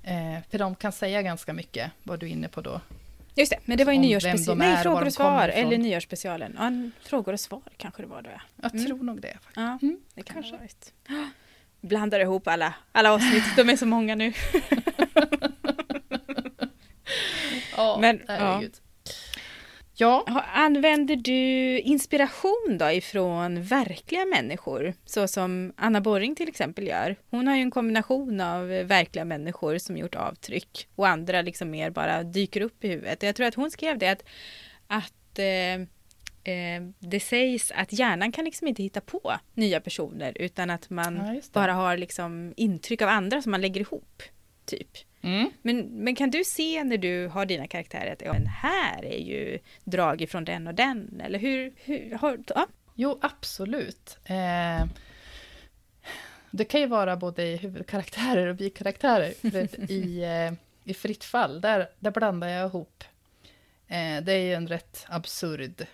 Eh, för de kan säga ganska mycket, vad du är inne på då. Just det, men det var ju nyårsspecialen. Nej, frågor och svar. Eller nyårsspecialen. Ja, frågor och svar kanske det var då. Ja. Jag mm. tror nog det. Faktiskt. Ja, mm, det kan kanske. varit. Blandar ihop alla, alla avsnitt, de är så många nu. ja, men, ja. Ja. Använder du inspiration då ifrån verkliga människor? Så som Anna Borring till exempel gör. Hon har ju en kombination av verkliga människor som gjort avtryck och andra liksom mer bara dyker upp i huvudet. Jag tror att hon skrev det att, att eh, eh, det sägs att hjärnan kan liksom inte hitta på nya personer utan att man ja, bara har liksom intryck av andra som man lägger ihop. Typ. Mm. Men, men kan du se när du har dina karaktärer att ja, men här är ju drag ifrån den och den? Eller hur? hur har, ja. Jo, absolut. Eh, det kan ju vara både i huvudkaraktärer och bikaraktärer. För i, eh, I Fritt fall, där, där blandar jag ihop. Eh, det är ju en rätt absurd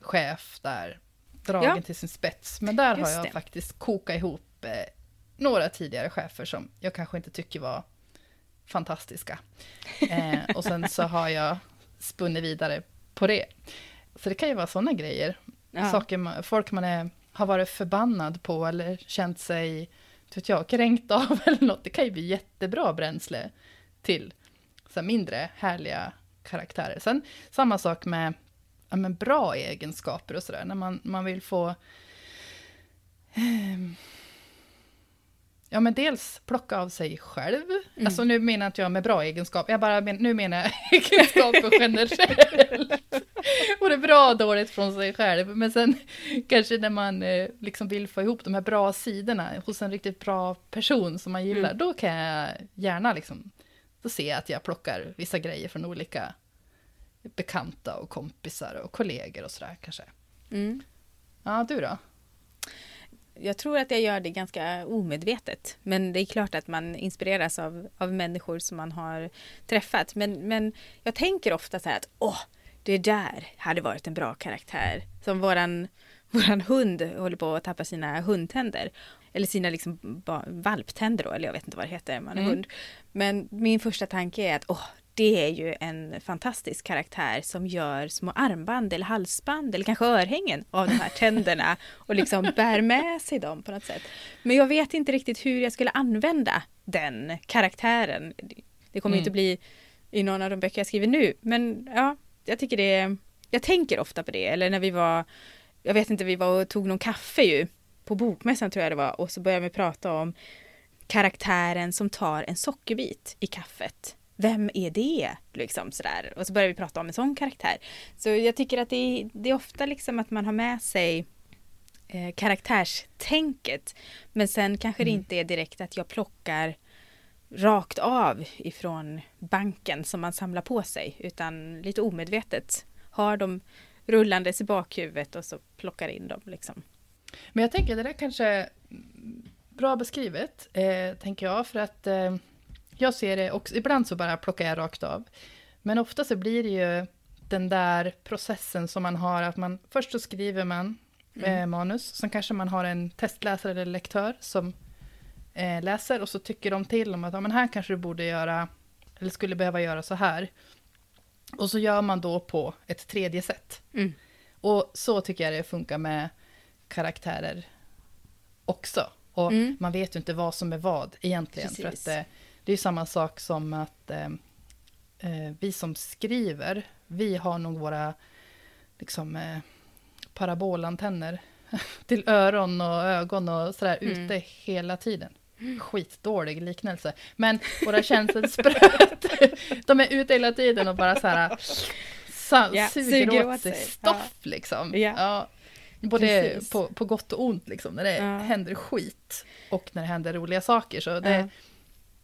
chef där, dragen ja. till sin spets. Men där Just har jag det. faktiskt kokat ihop eh, några tidigare chefer som jag kanske inte tycker var fantastiska. Eh, och sen så har jag spunnit vidare på det. Så det kan ju vara sådana grejer. Ja. Saker man, folk man är, har varit förbannad på eller känt sig vet jag, kränkt av eller något. Det kan ju bli jättebra bränsle till så mindre härliga karaktärer. Sen samma sak med ja, men bra egenskaper och sådär. När man, man vill få eh, Ja, men dels plocka av sig själv. Mm. Alltså nu menar inte jag med bra egenskaper, jag bara men, nu menar jag egenskaper generellt. och det är bra och dåligt från sig själv. Men sen kanske när man eh, liksom vill få ihop de här bra sidorna hos en riktigt bra person som man gillar, mm. då kan jag gärna liksom, då ser jag att jag plockar vissa grejer från olika bekanta och kompisar och kollegor och sådär kanske. Mm. Ja, du då? Jag tror att jag gör det ganska omedvetet. Men det är klart att man inspireras av, av människor som man har träffat. Men, men jag tänker ofta så här att åh, det där hade varit en bra karaktär. Som våran, våran hund håller på att tappa sina hundtänder. Eller sina liksom valptänder då, eller jag vet inte vad det heter, man är mm. hund. Men min första tanke är att åh, det är ju en fantastisk karaktär som gör små armband eller halsband eller kanske örhängen av de här tänderna och liksom bär med sig dem på något sätt. Men jag vet inte riktigt hur jag skulle använda den karaktären. Det kommer mm. inte bli i någon av de böcker jag skriver nu, men ja, jag tycker det jag tänker ofta på det, eller när vi var, jag vet inte, vi var och tog någon kaffe ju, på bokmässan tror jag det var, och så började vi prata om karaktären som tar en sockerbit i kaffet vem är det? Liksom sådär. Och så börjar vi prata om en sån karaktär. Så jag tycker att det är, det är ofta liksom att man har med sig eh, karaktärstänket. Men sen kanske mm. det inte är direkt att jag plockar rakt av ifrån banken som man samlar på sig. Utan lite omedvetet har dem rullandes i bakhuvudet och så plockar in dem. Liksom. Men jag tänker det där kanske bra beskrivet, eh, tänker jag. För att eh jag ser det också, ibland så bara plockar jag rakt av. Men ofta så blir det ju den där processen som man har, att man först så skriver man mm. eh, manus, sen kanske man har en testläsare eller lektör som eh, läser och så tycker de till om att ja, men här kanske du borde göra, eller skulle behöva göra så här. Och så gör man då på ett tredje sätt. Mm. Och så tycker jag det funkar med karaktärer också. Och mm. man vet ju inte vad som är vad egentligen. Precis. För att, eh, det är samma sak som att eh, eh, vi som skriver, vi har nog våra liksom, eh, parabolantenner till öron och ögon och sådär mm. ute hela tiden. Skitdålig liknelse. Men våra känselspröt, de är ute hela tiden och bara så här sa, yeah, suger, suger åt sig stoff ja. liksom. Yeah. Ja. Både på, på gott och ont liksom, när det ja. händer skit och när det händer roliga saker. Så det, Ja,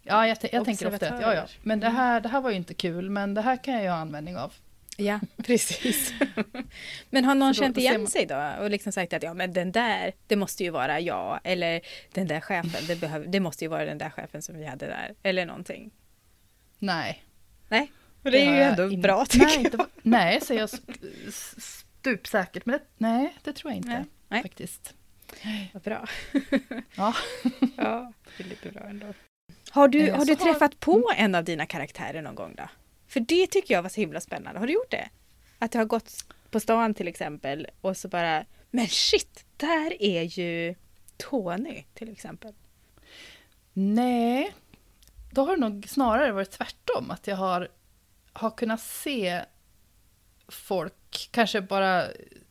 jag, jag tänker ofta att ja, ja, men det här, det här var ju inte kul, men det här kan jag ju ha användning av. Ja, precis. men har någon då, känt igen sig då och liksom sagt att ja, men den där, det måste ju vara jag, eller den där chefen, det, behöv, det måste ju vara den där chefen som vi hade där, eller någonting? Nej. Nej, och det, det är ju ändå in... bra tycker nej, jag. Var... nej, säger jag stupsäkert, men det, nej, det tror jag inte nej. faktiskt. Vad bra. ja. ja, det är lite bra ändå. Har du, har du träffat på mm. en av dina karaktärer någon gång då? För det tycker jag var så himla spännande. Har du gjort det? Att du har gått på stan till exempel och så bara, men shit, där är ju Tony till exempel. Nej, då har det nog snarare varit tvärtom. Att jag har, har kunnat se folk, kanske bara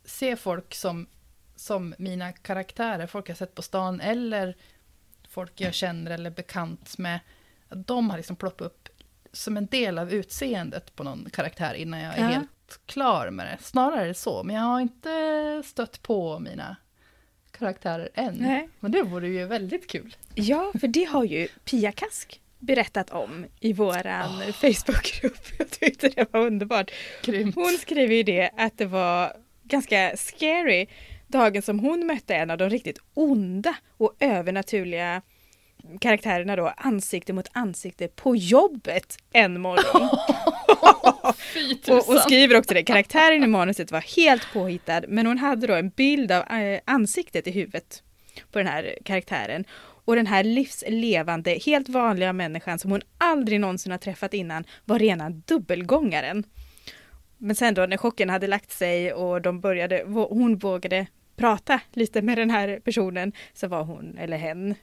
se folk som, som mina karaktärer, folk jag sett på stan eller folk jag känner eller bekant med. De har liksom ploppat upp som en del av utseendet på någon karaktär innan jag är ja. helt klar med det. Snarare så, men jag har inte stött på mina karaktärer än. Nej. Men det vore ju väldigt kul. Ja, för det har ju Pia Kask berättat om i våran oh. Facebookgrupp. Jag tyckte det var underbart. Grymt. Hon skrev ju det att det var ganska scary dagen som hon mötte en av de riktigt onda och övernaturliga karaktärerna då ansikte mot ansikte på jobbet en morgon. och, och, skriver också det, karaktären i manuset var helt påhittad men hon hade då en bild av äh, ansiktet i huvudet på den här karaktären. Och den här livslevande, helt vanliga människan som hon aldrig någonsin har träffat innan var rena dubbelgångaren. Men sen då när chocken hade lagt sig och de började, hon vågade prata lite med den här personen så var hon, eller hen,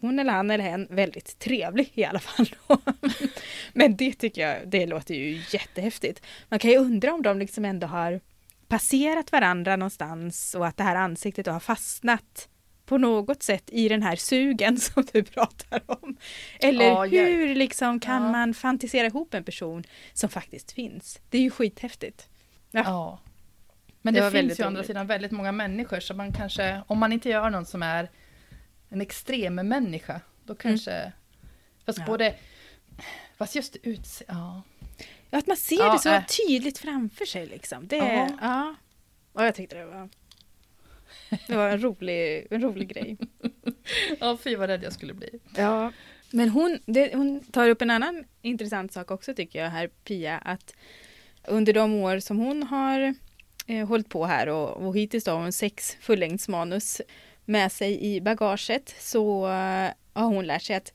hon eller han eller hen väldigt trevlig i alla fall. Men det tycker jag, det låter ju jättehäftigt. Man kan ju undra om de liksom ändå har passerat varandra någonstans och att det här ansiktet har fastnat på något sätt i den här sugen som du pratar om. Eller ja, hur liksom kan ja. man fantisera ihop en person som faktiskt finns? Det är ju skithäftigt. Ja. ja. Men det, det finns ju å andra sidan väldigt många människor så man kanske, om man inte gör någon som är en extrem människa, då mm. kanske... Mm. Fast ja. både... Fast just utse... Ja. ja. Att man ser ja, det så äh. tydligt framför sig liksom. Det, ja. ja. Och jag tyckte det var... Det var en rolig, en rolig grej. ja, fy vad rädd jag skulle bli. Ja. Men hon, det, hon tar upp en annan intressant sak också tycker jag här, Pia, att under de år som hon har eh, hållit på här och, och hittills har hon sex fullängdsmanus med sig i bagaget så uh, har hon lärt sig att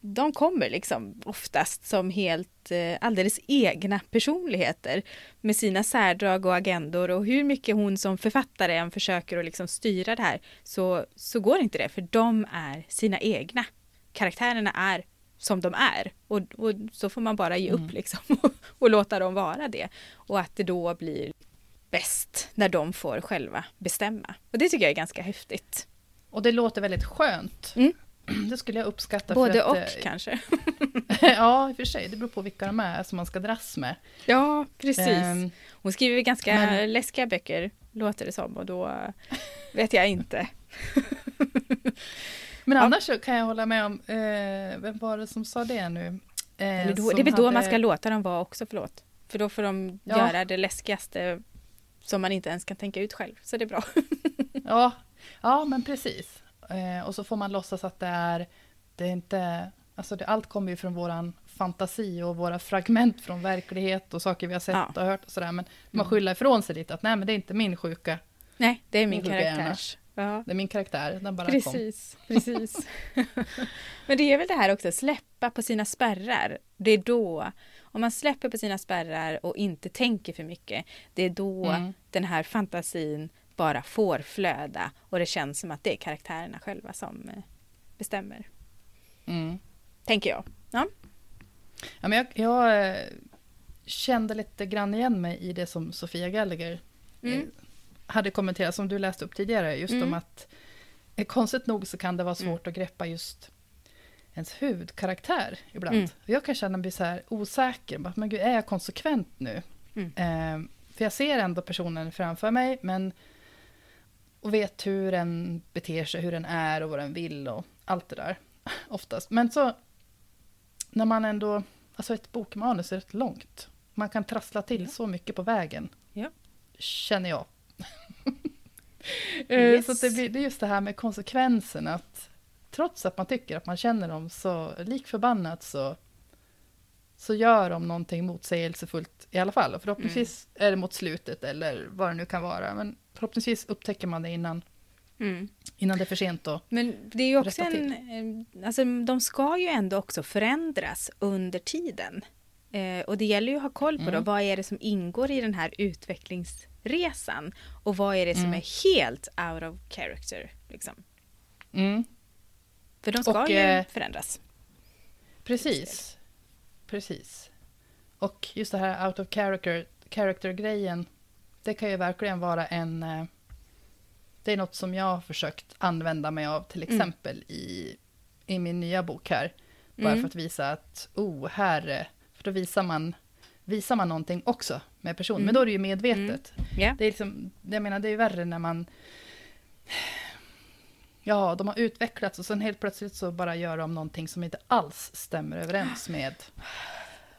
de kommer liksom oftast som helt uh, alldeles egna personligheter med sina särdrag och agendor och hur mycket hon som författare än försöker att liksom styra det här så, så går inte det för de är sina egna. Karaktärerna är som de är och, och så får man bara ge upp mm. liksom och, och låta dem vara det. Och att det då blir bäst när de får själva bestämma. Och det tycker jag är ganska häftigt. Och det låter väldigt skönt. Mm. Det skulle jag uppskatta. Både att, och eh, kanske. ja, i och för sig. Det beror på vilka de är som man ska dras med. Ja, precis. Um, Hon skriver ganska men... läskiga böcker, låter det som. Och då vet jag inte. men annars ja. kan jag hålla med om, eh, vem var det som sa det nu? Eh, då, det är väl då hade... man ska låta dem vara också, förlåt. För då får de ja. göra det läskigaste som man inte ens kan tänka ut själv. Så det är bra. ja, ja, men precis. Eh, och så får man låtsas att det är, det är inte, alltså det, allt kommer ju från våran fantasi och våra fragment från verklighet och saker vi har sett ja. och hört och sådär. Men man mm. skyller ifrån sig lite att nej men det är inte min sjuka. Nej, det är min, min karaktär. Ja. Det är min karaktär, den bara precis, kom. Precis, Men det är väl det här också, släppa på sina spärrar. Det är då, om man släpper på sina spärrar och inte tänker för mycket, det är då mm. den här fantasin bara får flöda och det känns som att det är karaktärerna själva som eh, bestämmer. Mm. Tänker jag. Ja. Ja, men jag, jag eh, kände lite grann igen mig i det som Sofia Gallagher mm. Eh, hade kommenterat, som du läste upp tidigare, just mm. om att konstigt nog så kan det vara svårt mm. att greppa just ens huvudkaraktär ibland. Mm. Jag kan känna mig så här osäker, men gud, är jag konsekvent nu? Mm. Eh, för jag ser ändå personen framför mig, men och vet hur den beter sig, hur den är och vad den vill och allt det där. Oftast. Men så när man ändå... Alltså ett bokmanus är rätt långt. Man kan trassla till ja. så mycket på vägen. Ja. Känner jag. Eh, yes. Så det, blir, det är just det här med konsekvensen att trots att man tycker att man känner dem så lik förbannat så, så gör de någonting motsägelsefullt i alla fall. Och förhoppningsvis mm. är det mot slutet eller vad det nu kan vara. Men förhoppningsvis upptäcker man det innan, mm. innan det är för sent att Men det är ju också en... Alltså, de ska ju ändå också förändras under tiden. Eh, och det gäller ju att ha koll på mm. då, vad är det som ingår i den här utvecklingsresan? Och vad är det som mm. är helt out of character? Liksom. Mm. För de ska och, ju eh, förändras. Precis. Precis. Och just det här out of character, character-grejen, det kan ju verkligen vara en... Eh, det är något som jag har försökt använda mig av, till mm. exempel mm. i, i min nya bok här. Bara mm. för att visa att, oh, här... För då visar man, visar man någonting också med personen. Mm. Men då är det ju medvetet. Yeah. Det är liksom, jag menar, det är värre när man Ja, de har utvecklats och sen helt plötsligt så bara gör de någonting som inte alls stämmer överens med...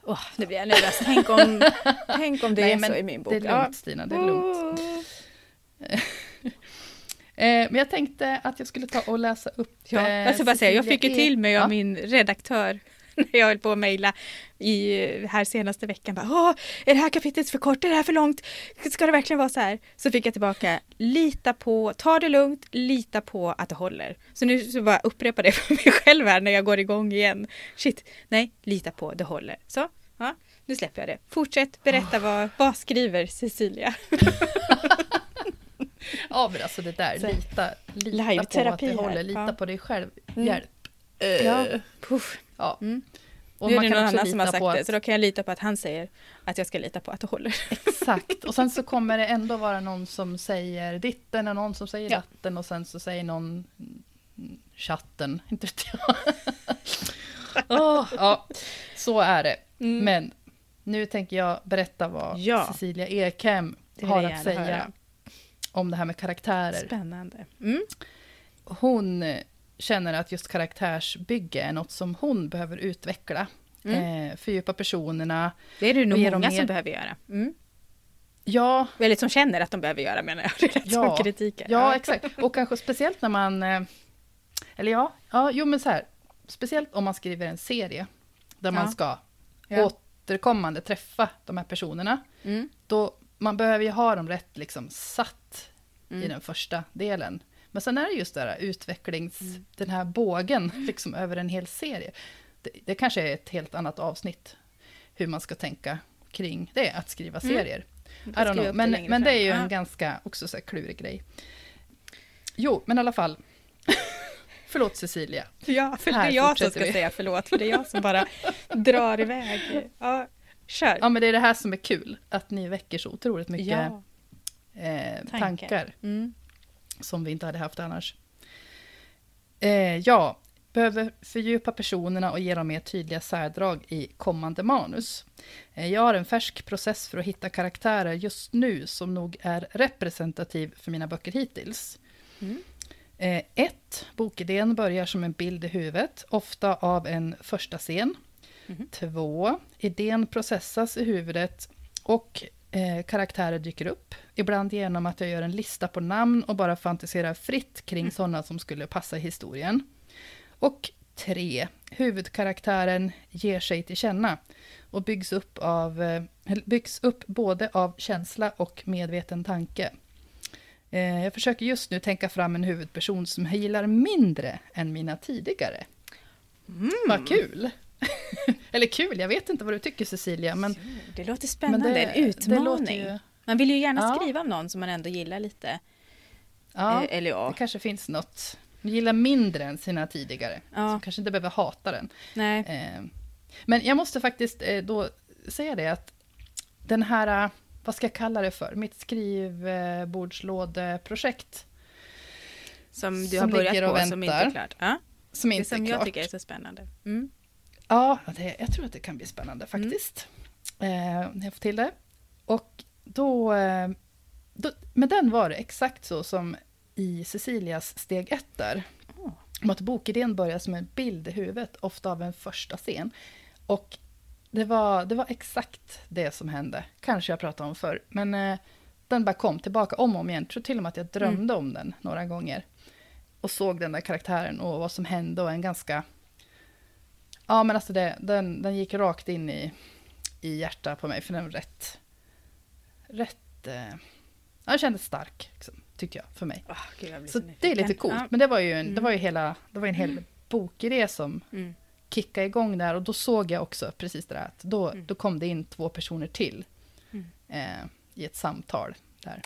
Oh, nu blir jag nervös. Tänk om, tänk om det Nej, är så i min bok. Det är lugnt ja. Stina, det är lugnt. Eh, men jag tänkte att jag skulle ta och läsa upp... Ja, jag ska bara säga, jag fick ju till mig av min redaktör när jag höll på att mejla i här senaste veckan. Bara, Åh, är det här kapitlet för kort? Är det här för långt? Ska det verkligen vara så här? Så fick jag tillbaka, lita på, ta det lugnt, lita på att det håller. Så nu så bara upprepa det för mig själv här när jag går igång igen. Shit, nej, lita på, det håller. Så, ja, nu släpper jag det. Fortsätt berätta vad, vad skriver Cecilia? ja men alltså det där, lita, lita på att det håller, lita ja. på dig själv, mm. hjälp. Ja. Puff. Ja. Mm. Och nu är det någon annan som har sagt det, så då kan jag lita på att han säger att jag ska lita på att det håller. Exakt, och sen så kommer det ändå vara någon som säger ditten och någon som säger ja. datten och sen så säger någon chatten, inte vet jag. oh, ja, så är det. Mm. Men nu tänker jag berätta vad ja. Cecilia Ekhem har att säga höra. om det här med karaktärer. Spännande. Mm. Hon känner att just karaktärsbygge är något som hon behöver utveckla. Mm. Eh, fördjupa personerna. Det är det nog många mer... som behöver göra. Mm. Ja. Eller som känner att de behöver göra menar jag. Det är ja. som kritiken. Ja, ja, exakt. Och kanske speciellt när man... Eh, eller ja, ja, jo men så här. Speciellt om man skriver en serie. Där ja. man ska ja. återkommande träffa de här personerna. Mm. Då, man behöver ju ha dem rätt liksom satt mm. i den första delen. Men sen är det just det här utvecklings... Mm. Den här bågen liksom över en hel serie. Det, det, kanske är ett helt annat avsnitt. Hur man ska tänka kring det, att skriva mm. serier. Mm. I don't know. Men, det men det är ju en ganska också så klurig grej. Jo, men i alla fall. förlåt Cecilia. Ja, för det är jag som ska vi. säga förlåt, för det är jag som bara drar iväg. Ja, kör. Ja, men det är det här som är kul, att ni väcker så otroligt mycket ja. eh, tankar. tankar. Mm som vi inte hade haft annars. Eh, ja, behöver fördjupa personerna och ge dem mer tydliga särdrag i kommande manus. Eh, jag har en färsk process för att hitta karaktärer just nu som nog är representativ för mina böcker hittills. Mm. Eh, ett, bokidén börjar som en bild i huvudet, ofta av en första scen. Mm. Två, idén processas i huvudet och eh, karaktärer dyker upp. Ibland genom att jag gör en lista på namn och bara fantiserar fritt kring mm. sådana som skulle passa i historien. Och tre, huvudkaraktären ger sig till känna och byggs upp, av, eh, byggs upp både av känsla och medveten tanke. Eh, jag försöker just nu tänka fram en huvudperson som gillar mindre än mina tidigare. Mm. Vad kul! Eller kul, jag vet inte vad du tycker Cecilia. Men, det låter spännande, det, en utmaning. Ju... Man vill ju gärna ja. skriva om någon som man ändå gillar lite. Ja, eh, eller ja. det kanske finns något. Man gillar mindre än sina tidigare. Ja. Som kanske inte behöver hata den. Nej. Eh, men jag måste faktiskt eh, då säga det att den här, vad ska jag kalla det för, mitt skrivbordslådeprojekt. Som du som har börjat på, som inte är klart. Ja. Som inte det som är klart. jag tycker är så spännande. Mm. Ja, det, jag tror att det kan bli spännande mm. faktiskt. Mm. Eh, jag får till det. Och då, eh, då, med den var det exakt så som i Cecilias steg ett där. Oh. Om att bokidén börjar som en bild i huvudet, ofta av en första scen. Och det var, det var exakt det som hände. Kanske jag pratade om förr. Men eh, den bara kom tillbaka om och om igen. Jag tror till och med att jag drömde mm. om den några gånger. Och såg den där karaktären och vad som hände och en ganska... Ja men alltså det, den, den gick rakt in i, i hjärtat på mig för den var rätt... Rätt... Eh, den kändes stark, liksom, tyckte jag, för mig. Oh, Gud, så, det är lite coolt. Ja. Men det var ju en, mm. det var ju hela, det var en hel mm. bokidé som mm. kickade igång där. Och då såg jag också precis det där att då, mm. då kom det in två personer till. Mm. Eh, I ett samtal där.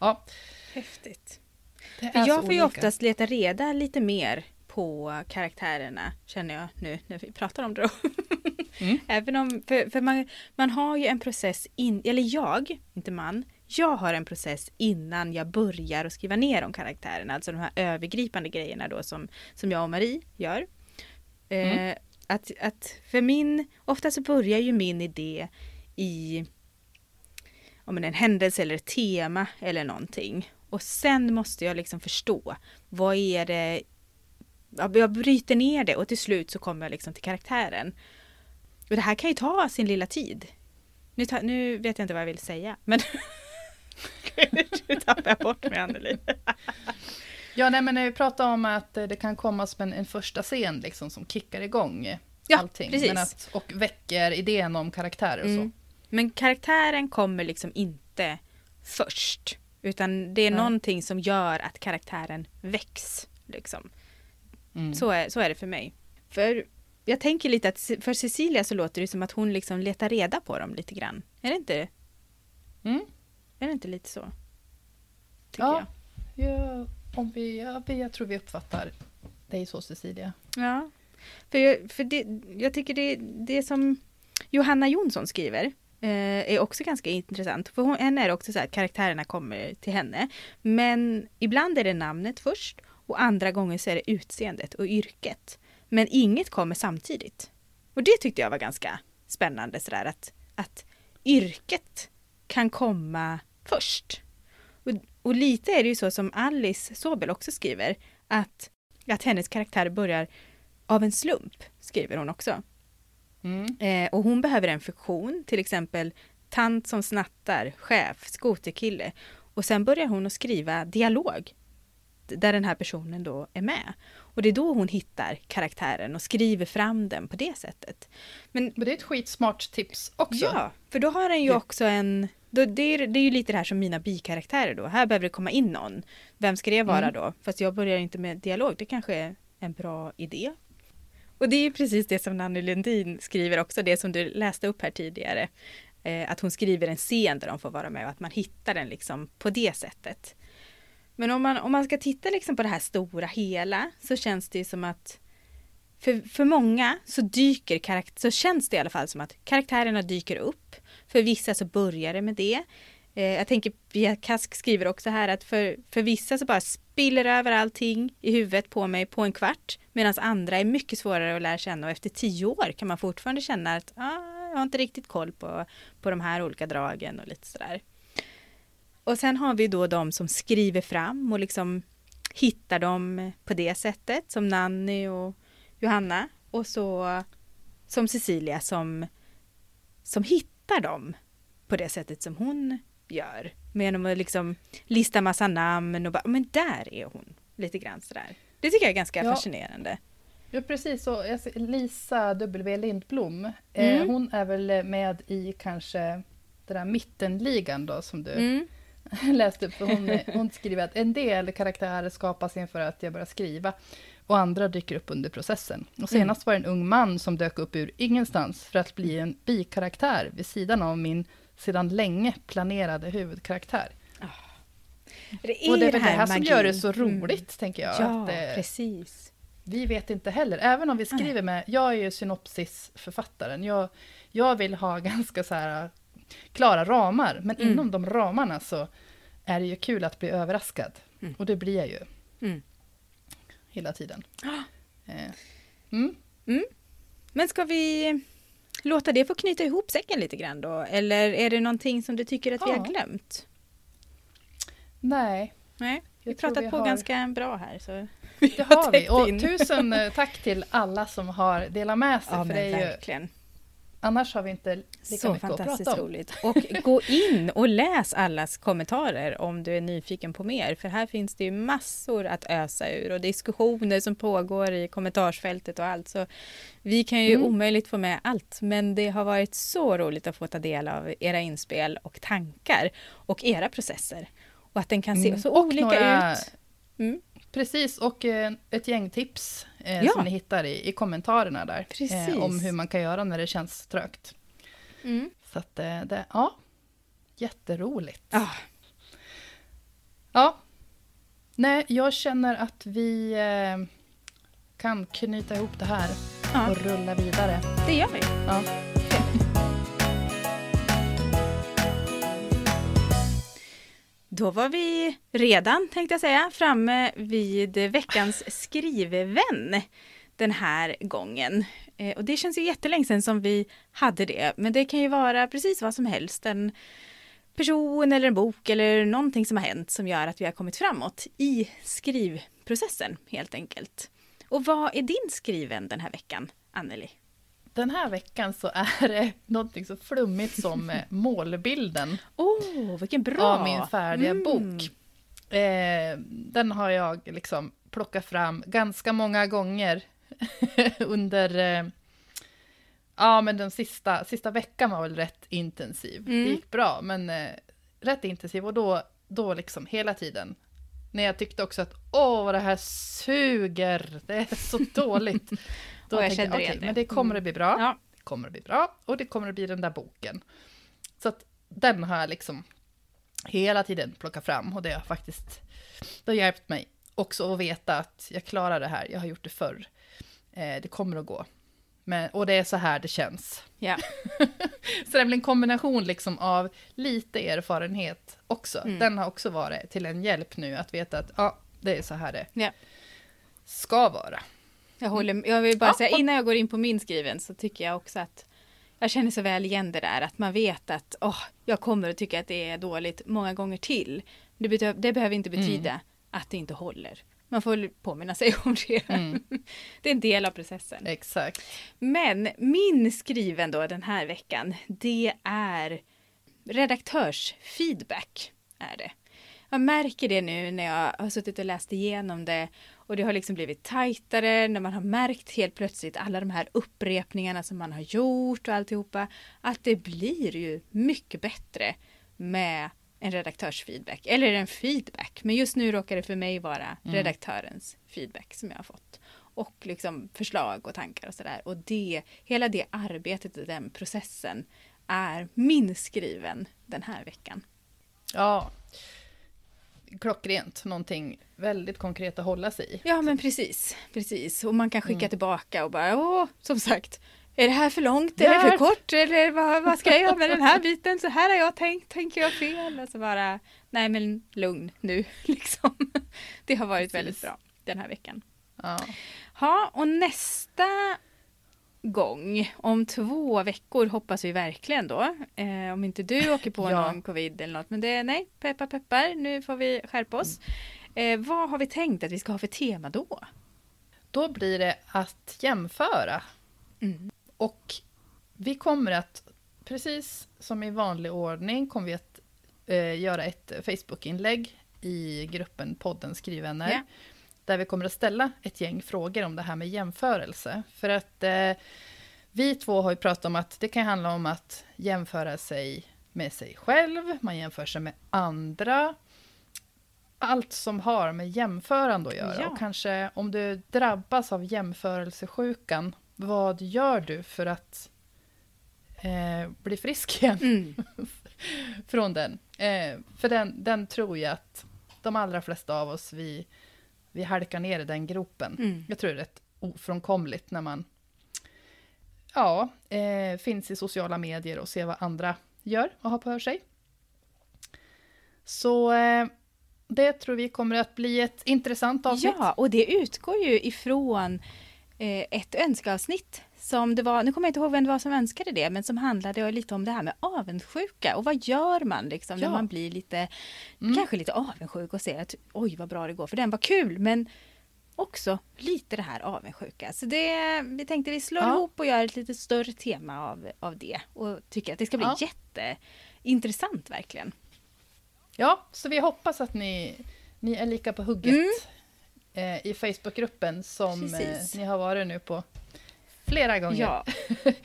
Ja. Häftigt. För jag får ju oftast leta reda lite mer på karaktärerna, känner jag nu när vi pratar om det. Mm. Även om, för, för man, man har ju en process, in, eller jag, inte man, jag har en process innan jag börjar att skriva ner om karaktärerna, alltså de här övergripande grejerna då som, som jag och Marie gör. Mm. Eh, att, att för min, ofta så börjar ju min idé i om en händelse eller ett tema eller någonting. Och sen måste jag liksom förstå vad är det jag bryter ner det och till slut så kommer jag liksom till karaktären. Och det här kan ju ta sin lilla tid. Nu, ta, nu vet jag inte vad jag vill säga, men nu tappar jag bort mig Anneli. ja, nej, men när vi pratar om att det kan komma som en, en första scen liksom, som kickar igång ja, allting. Precis. Men att, och väcker idén om karaktärer och mm. så. Men karaktären kommer liksom inte först. Utan det är nej. någonting som gör att karaktären väcks. Liksom. Mm. Så, är, så är det för mig. För jag tänker lite att för Cecilia så låter det som att hon liksom letar reda på dem lite grann. Är det inte mm. Är det inte lite så? ja, jag. Ja, om vi, ja, jag tror vi uppfattar dig så Cecilia. Ja, för, jag, för det, jag tycker det, det som Johanna Jonsson skriver eh, är också ganska intressant. För hon, henne är det också så att karaktärerna kommer till henne. Men ibland är det namnet först och andra gånger så är det utseendet och yrket. Men inget kommer samtidigt. Och det tyckte jag var ganska spännande sådär att, att yrket kan komma först. Och, och lite är det ju så som Alice Sobel också skriver, att, att hennes karaktär börjar av en slump, skriver hon också. Mm. Eh, och hon behöver en funktion, till exempel tant som snattar, chef, skoterkille. Och sen börjar hon att skriva dialog där den här personen då är med. Och det är då hon hittar karaktären och skriver fram den på det sättet. Men, Men det är ett skitsmart tips också. Ja, för då har den ju också en... Då, det, är, det är ju lite det här som mina bikaraktärer då. Här behöver det komma in någon. Vem ska det vara mm. då? Fast jag börjar inte med dialog. Det kanske är en bra idé. Och det är precis det som Nanny Lundin skriver också, det som du läste upp här tidigare. Eh, att hon skriver en scen där de får vara med och att man hittar den liksom på det sättet. Men om man, om man ska titta liksom på det här stora hela så känns det som att för, för många så dyker karaktär, så känns det i alla fall som att karaktärerna dyker upp. För vissa så börjar det med det. Eh, jag tänker, Pia Kask skriver också här att för, för vissa så bara spiller över allting i huvudet på mig på en kvart. Medan andra är mycket svårare att lära känna och efter tio år kan man fortfarande känna att ah, jag har inte riktigt koll på, på de här olika dragen och lite sådär. Och sen har vi då de som skriver fram och liksom hittar dem på det sättet som Nanny och Johanna och så som Cecilia som, som hittar dem på det sättet som hon gör. Genom att liksom lista massa namn och bara, men där är hon. Lite grann sådär. Det tycker jag är ganska ja. fascinerande. Ja precis, så Lisa W Lindblom, eh, mm. hon är väl med i kanske den där mittenligan då som du mm. läste upp. För hon, hon skriver att en del karaktärer skapas inför att jag börjar skriva och andra dyker upp under processen. Och senast mm. var det en ung man som dök upp ur ingenstans för att bli en bikaraktär vid sidan av min sedan länge planerade huvudkaraktär. Oh. Det är och det är det här, som gör det så mm. roligt, mm. tänker jag. Ja, att, eh, precis. Vi vet inte heller, även om vi skriver med, jag är ju synopsisförfattaren, jag, jag vill ha ganska så här klara ramar, men mm. inom de ramarna så är det ju kul att bli överraskad. Mm. Och det blir jag ju. Mm. Hela tiden. Eh. Mm. Mm. Men ska vi låta det få knyta ihop säcken lite grann då? Eller är det någonting som du tycker att ja. vi har glömt? Nej. Nej, vi har pratat vi på har... ganska bra här. Så det har vi. Och tusen tack till alla som har delat med sig. Ja, för det är verkligen. Ju Annars har vi inte lika Så mycket att prata om. roligt. Och gå in och läs allas kommentarer om du är nyfiken på mer. För här finns det ju massor att ösa ur och diskussioner som pågår i kommentarsfältet och allt. Så vi kan ju Mm. omöjligt få med allt. Men det har varit så roligt att få ta del av era inspel och tankar och era processer. Och att den kan se Mm. så Och olika några- ut. Mm. Precis, och eh, ett gäng tips eh, Ja. som ni hittar i, i kommentarerna där. eh, om hur man kan göra när det känns trögt. Mm. Så att eh, det, ja, jätteroligt. Ah, Ja. Nej, jag känner att vi eh, kan knyta ihop det här Ja. och rulla vidare. det gör vi. Ja. Då var vi redan, tänkte jag säga, framme vid veckans skrivvän den här gången. Eh, och det känns ju jättelänge sedan som vi hade det, men det kan ju vara precis vad som helst. En person eller en bok eller någonting som har hänt som gör att vi har kommit framåt i skrivprocessen helt enkelt. Och vad är din skriven den här veckan, Anneli? Den här veckan så är det någonting så flummigt som eh, målbilden oh, vilken bra! av min färdiga Mm. bok. Eh, den har jag liksom plockat fram ganska många gånger under... Eh, ja, men den sista, sista veckan var väl rätt intensiv. Mm. Det gick bra, men eh, rätt intensiv. Och då, då liksom hela tiden. När jag tyckte också att åh, vad det här suger. Det är så dåligt. Då jag känner igen det. men det kommer att bli bra. Ja. Det kommer att bli bra. Och det kommer att bli den där boken. Så att den har jag liksom hela tiden plockat fram. Och det har faktiskt det har hjälpt mig också att veta att jag klarar det här. Jag har gjort det förr. Eh, det kommer att gå. Men, och det är så här det känns. Ja. Så det är väl en kombination liksom av lite erfarenhet också. Mm. Den har också varit till en hjälp nu att veta att ja, det är så här det Ja. ska vara. Jag, håller, jag vill bara säga innan jag går in på min skriven så tycker jag också att jag känner så väl igen det där att man vet att åh, jag kommer att tycka att det är dåligt många gånger till. Det, betö- det behöver inte betyda att det inte håller. Man får påminna sig om det. Mm, Det är en del av processen. exakt. Men min skriven då den här veckan, det är redaktörsfeedback. Är det. Jag märker det nu när jag har suttit och läst igenom det och det har liksom blivit tajtare när man har märkt helt plötsligt alla de här upprepningarna som man har gjort och alltihopa. Att det blir ju mycket bättre med en redaktörsfeedback. Eller en feedback. Men just nu råkar det för mig vara Mm. redaktörens feedback som jag har fått. Och liksom förslag och tankar och sådär. Och det, hela det arbetet och den processen är min skriven den här veckan. Ja. Klockrent, någonting väldigt konkret att hålla sig i. Ja men precis, precis. Och man kan skicka Mm. tillbaka och bara åh, som sagt. Är det här för långt eller för kort eller vad, vad ska jag göra med den här biten? Så här har jag tänkt, tänker jag fel? Och så bara, nej men lugn nu liksom. Det har varit väldigt bra den här veckan. Ja. Ja, och nästa gång, om två veckor hoppas vi verkligen då. Eh, om inte du åker på Ja. någon covid eller något. Men det, nej, peppar peppar, nu får vi skärpa oss. Eh, vad har vi tänkt att vi ska ha för tema då? Då blir det att jämföra. Mm. Och vi kommer att, precis som i vanlig ordning, kommer vi att eh, göra ett Facebook-inlägg i gruppen podden Skrivvänner. Ja. Där vi kommer att ställa ett gäng frågor om det här med jämförelse. För att eh, vi två har ju pratat om att det kan handla om att jämföra sig med sig själv, man jämför sig med andra. Allt som har med jämförande att göra. Ja. Och kanske om du drabbas av jämförelsesjukan, vad gör du för att eh, bli frisk igen Mm. från den? Eh, för den, den tror jag att de allra flesta av oss, vi, vi halkar ner i den gropen. Mm. Jag tror det är rätt ofrånkomligt när man ja, eh, finns i sociala medier och ser vad andra gör och har på sig. Så eh, det tror vi kommer att bli ett intressant avsnitt. Ja, och det utgår ju ifrån eh, ett önskeavsnitt som det var, nu kommer jag inte ihåg vem det var som önskade det, men som handlade lite om det här med avundsjuka och vad gör man liksom när Ja. man blir lite, Mm. kanske lite avundsjuk och ser att oj vad bra det går för den var kul, men också lite det här avundsjuka. Så det, vi tänkte vi slår Ja. ihop och gör ett lite större tema av, av det. Och tycker att det ska bli Ja. jätteintressant verkligen. Ja, så vi hoppas att ni, ni är lika på hugget Mm. eh, i Facebookgruppen som eh, ni har varit nu på flera gånger. Ja,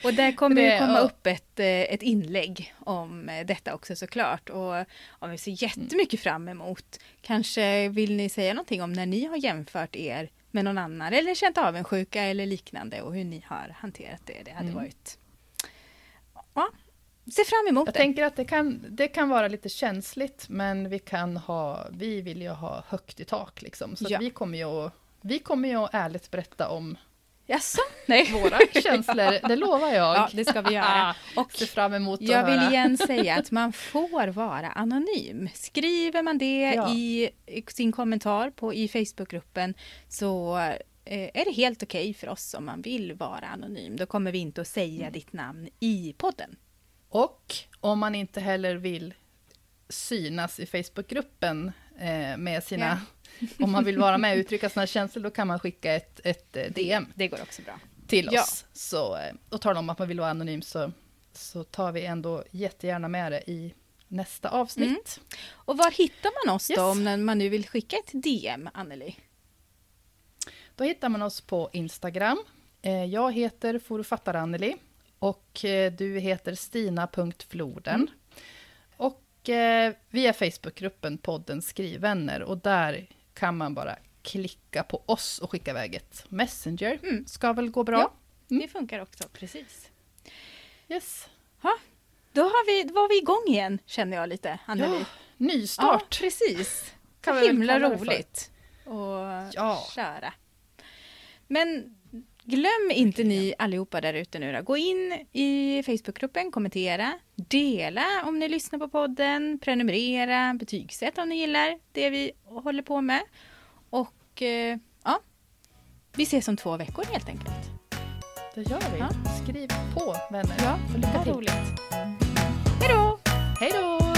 och där kommer Det- komma ja. upp ett, eh, ett inlägg om eh, detta också såklart. Och om vi ser jättemycket fram emot. Kanske vill ni säga någonting om när ni har jämfört er med någon annan eller känt avundsjuka eller liknande och hur ni har hanterat det. Det hade Mm. varit... Ja, se fram emot Jag det. tänker att det kan, det kan vara lite känsligt, men vi kan ha, vi vill ju ha högt i tak liksom. Så Ja. vi kommer ju att, vi kommer ju att ärligt berätta om Jaså? Nej. våra känslor, det lovar jag. Ja, det ska vi göra. Och Ser fram emot att Jag vill höra. igen säga att man får vara anonym. Skriver man det Ja. i sin kommentar på, i Facebookgruppen så eh, är det helt okej för oss om man vill vara anonym. Då kommer vi inte att säga Mm. ditt namn i podden. Och om man inte heller vill synas i Facebookgruppen eh, med sina... Om man vill vara med och uttrycka sina känslor, då kan man skicka ett, ett eh, DM Det går också bra. till Ja. oss. Så, eh, och talar om att man vill vara anonym, så, så tar vi ändå jättegärna med det i nästa avsnitt. Och var hittar man oss då Yes. om när man nu vill skicka ett DM, Anneli? Då hittar man oss på Instagram. Eh, Jag heter Forfattar-Anneli och eh, du heter Stina.floden. Mm. Och vi är Facebookgruppen podden Skrivvänner och där kan man bara klicka på oss och skicka iväg ett Messenger. Mm. Ska väl gå bra? Ja. Mm. Det funkar också, precis. Yes. Då har vi, då var vi igång igen, känner jag lite, Anneli. Ja, nystart. Ja, precis. Kan himla roligt att Ja. köra. Men Glöm inte ni allihopa där ute nu då. Gå in i Facebookgruppen, kommentera, dela om ni lyssnar på podden, prenumerera, betygsätt om ni gillar det vi håller på med. Och eh, ja, vi ses om två veckor helt enkelt. Det gör vi. Ja. Skriv på vänner. Ja, det var. Hej då! Hej då!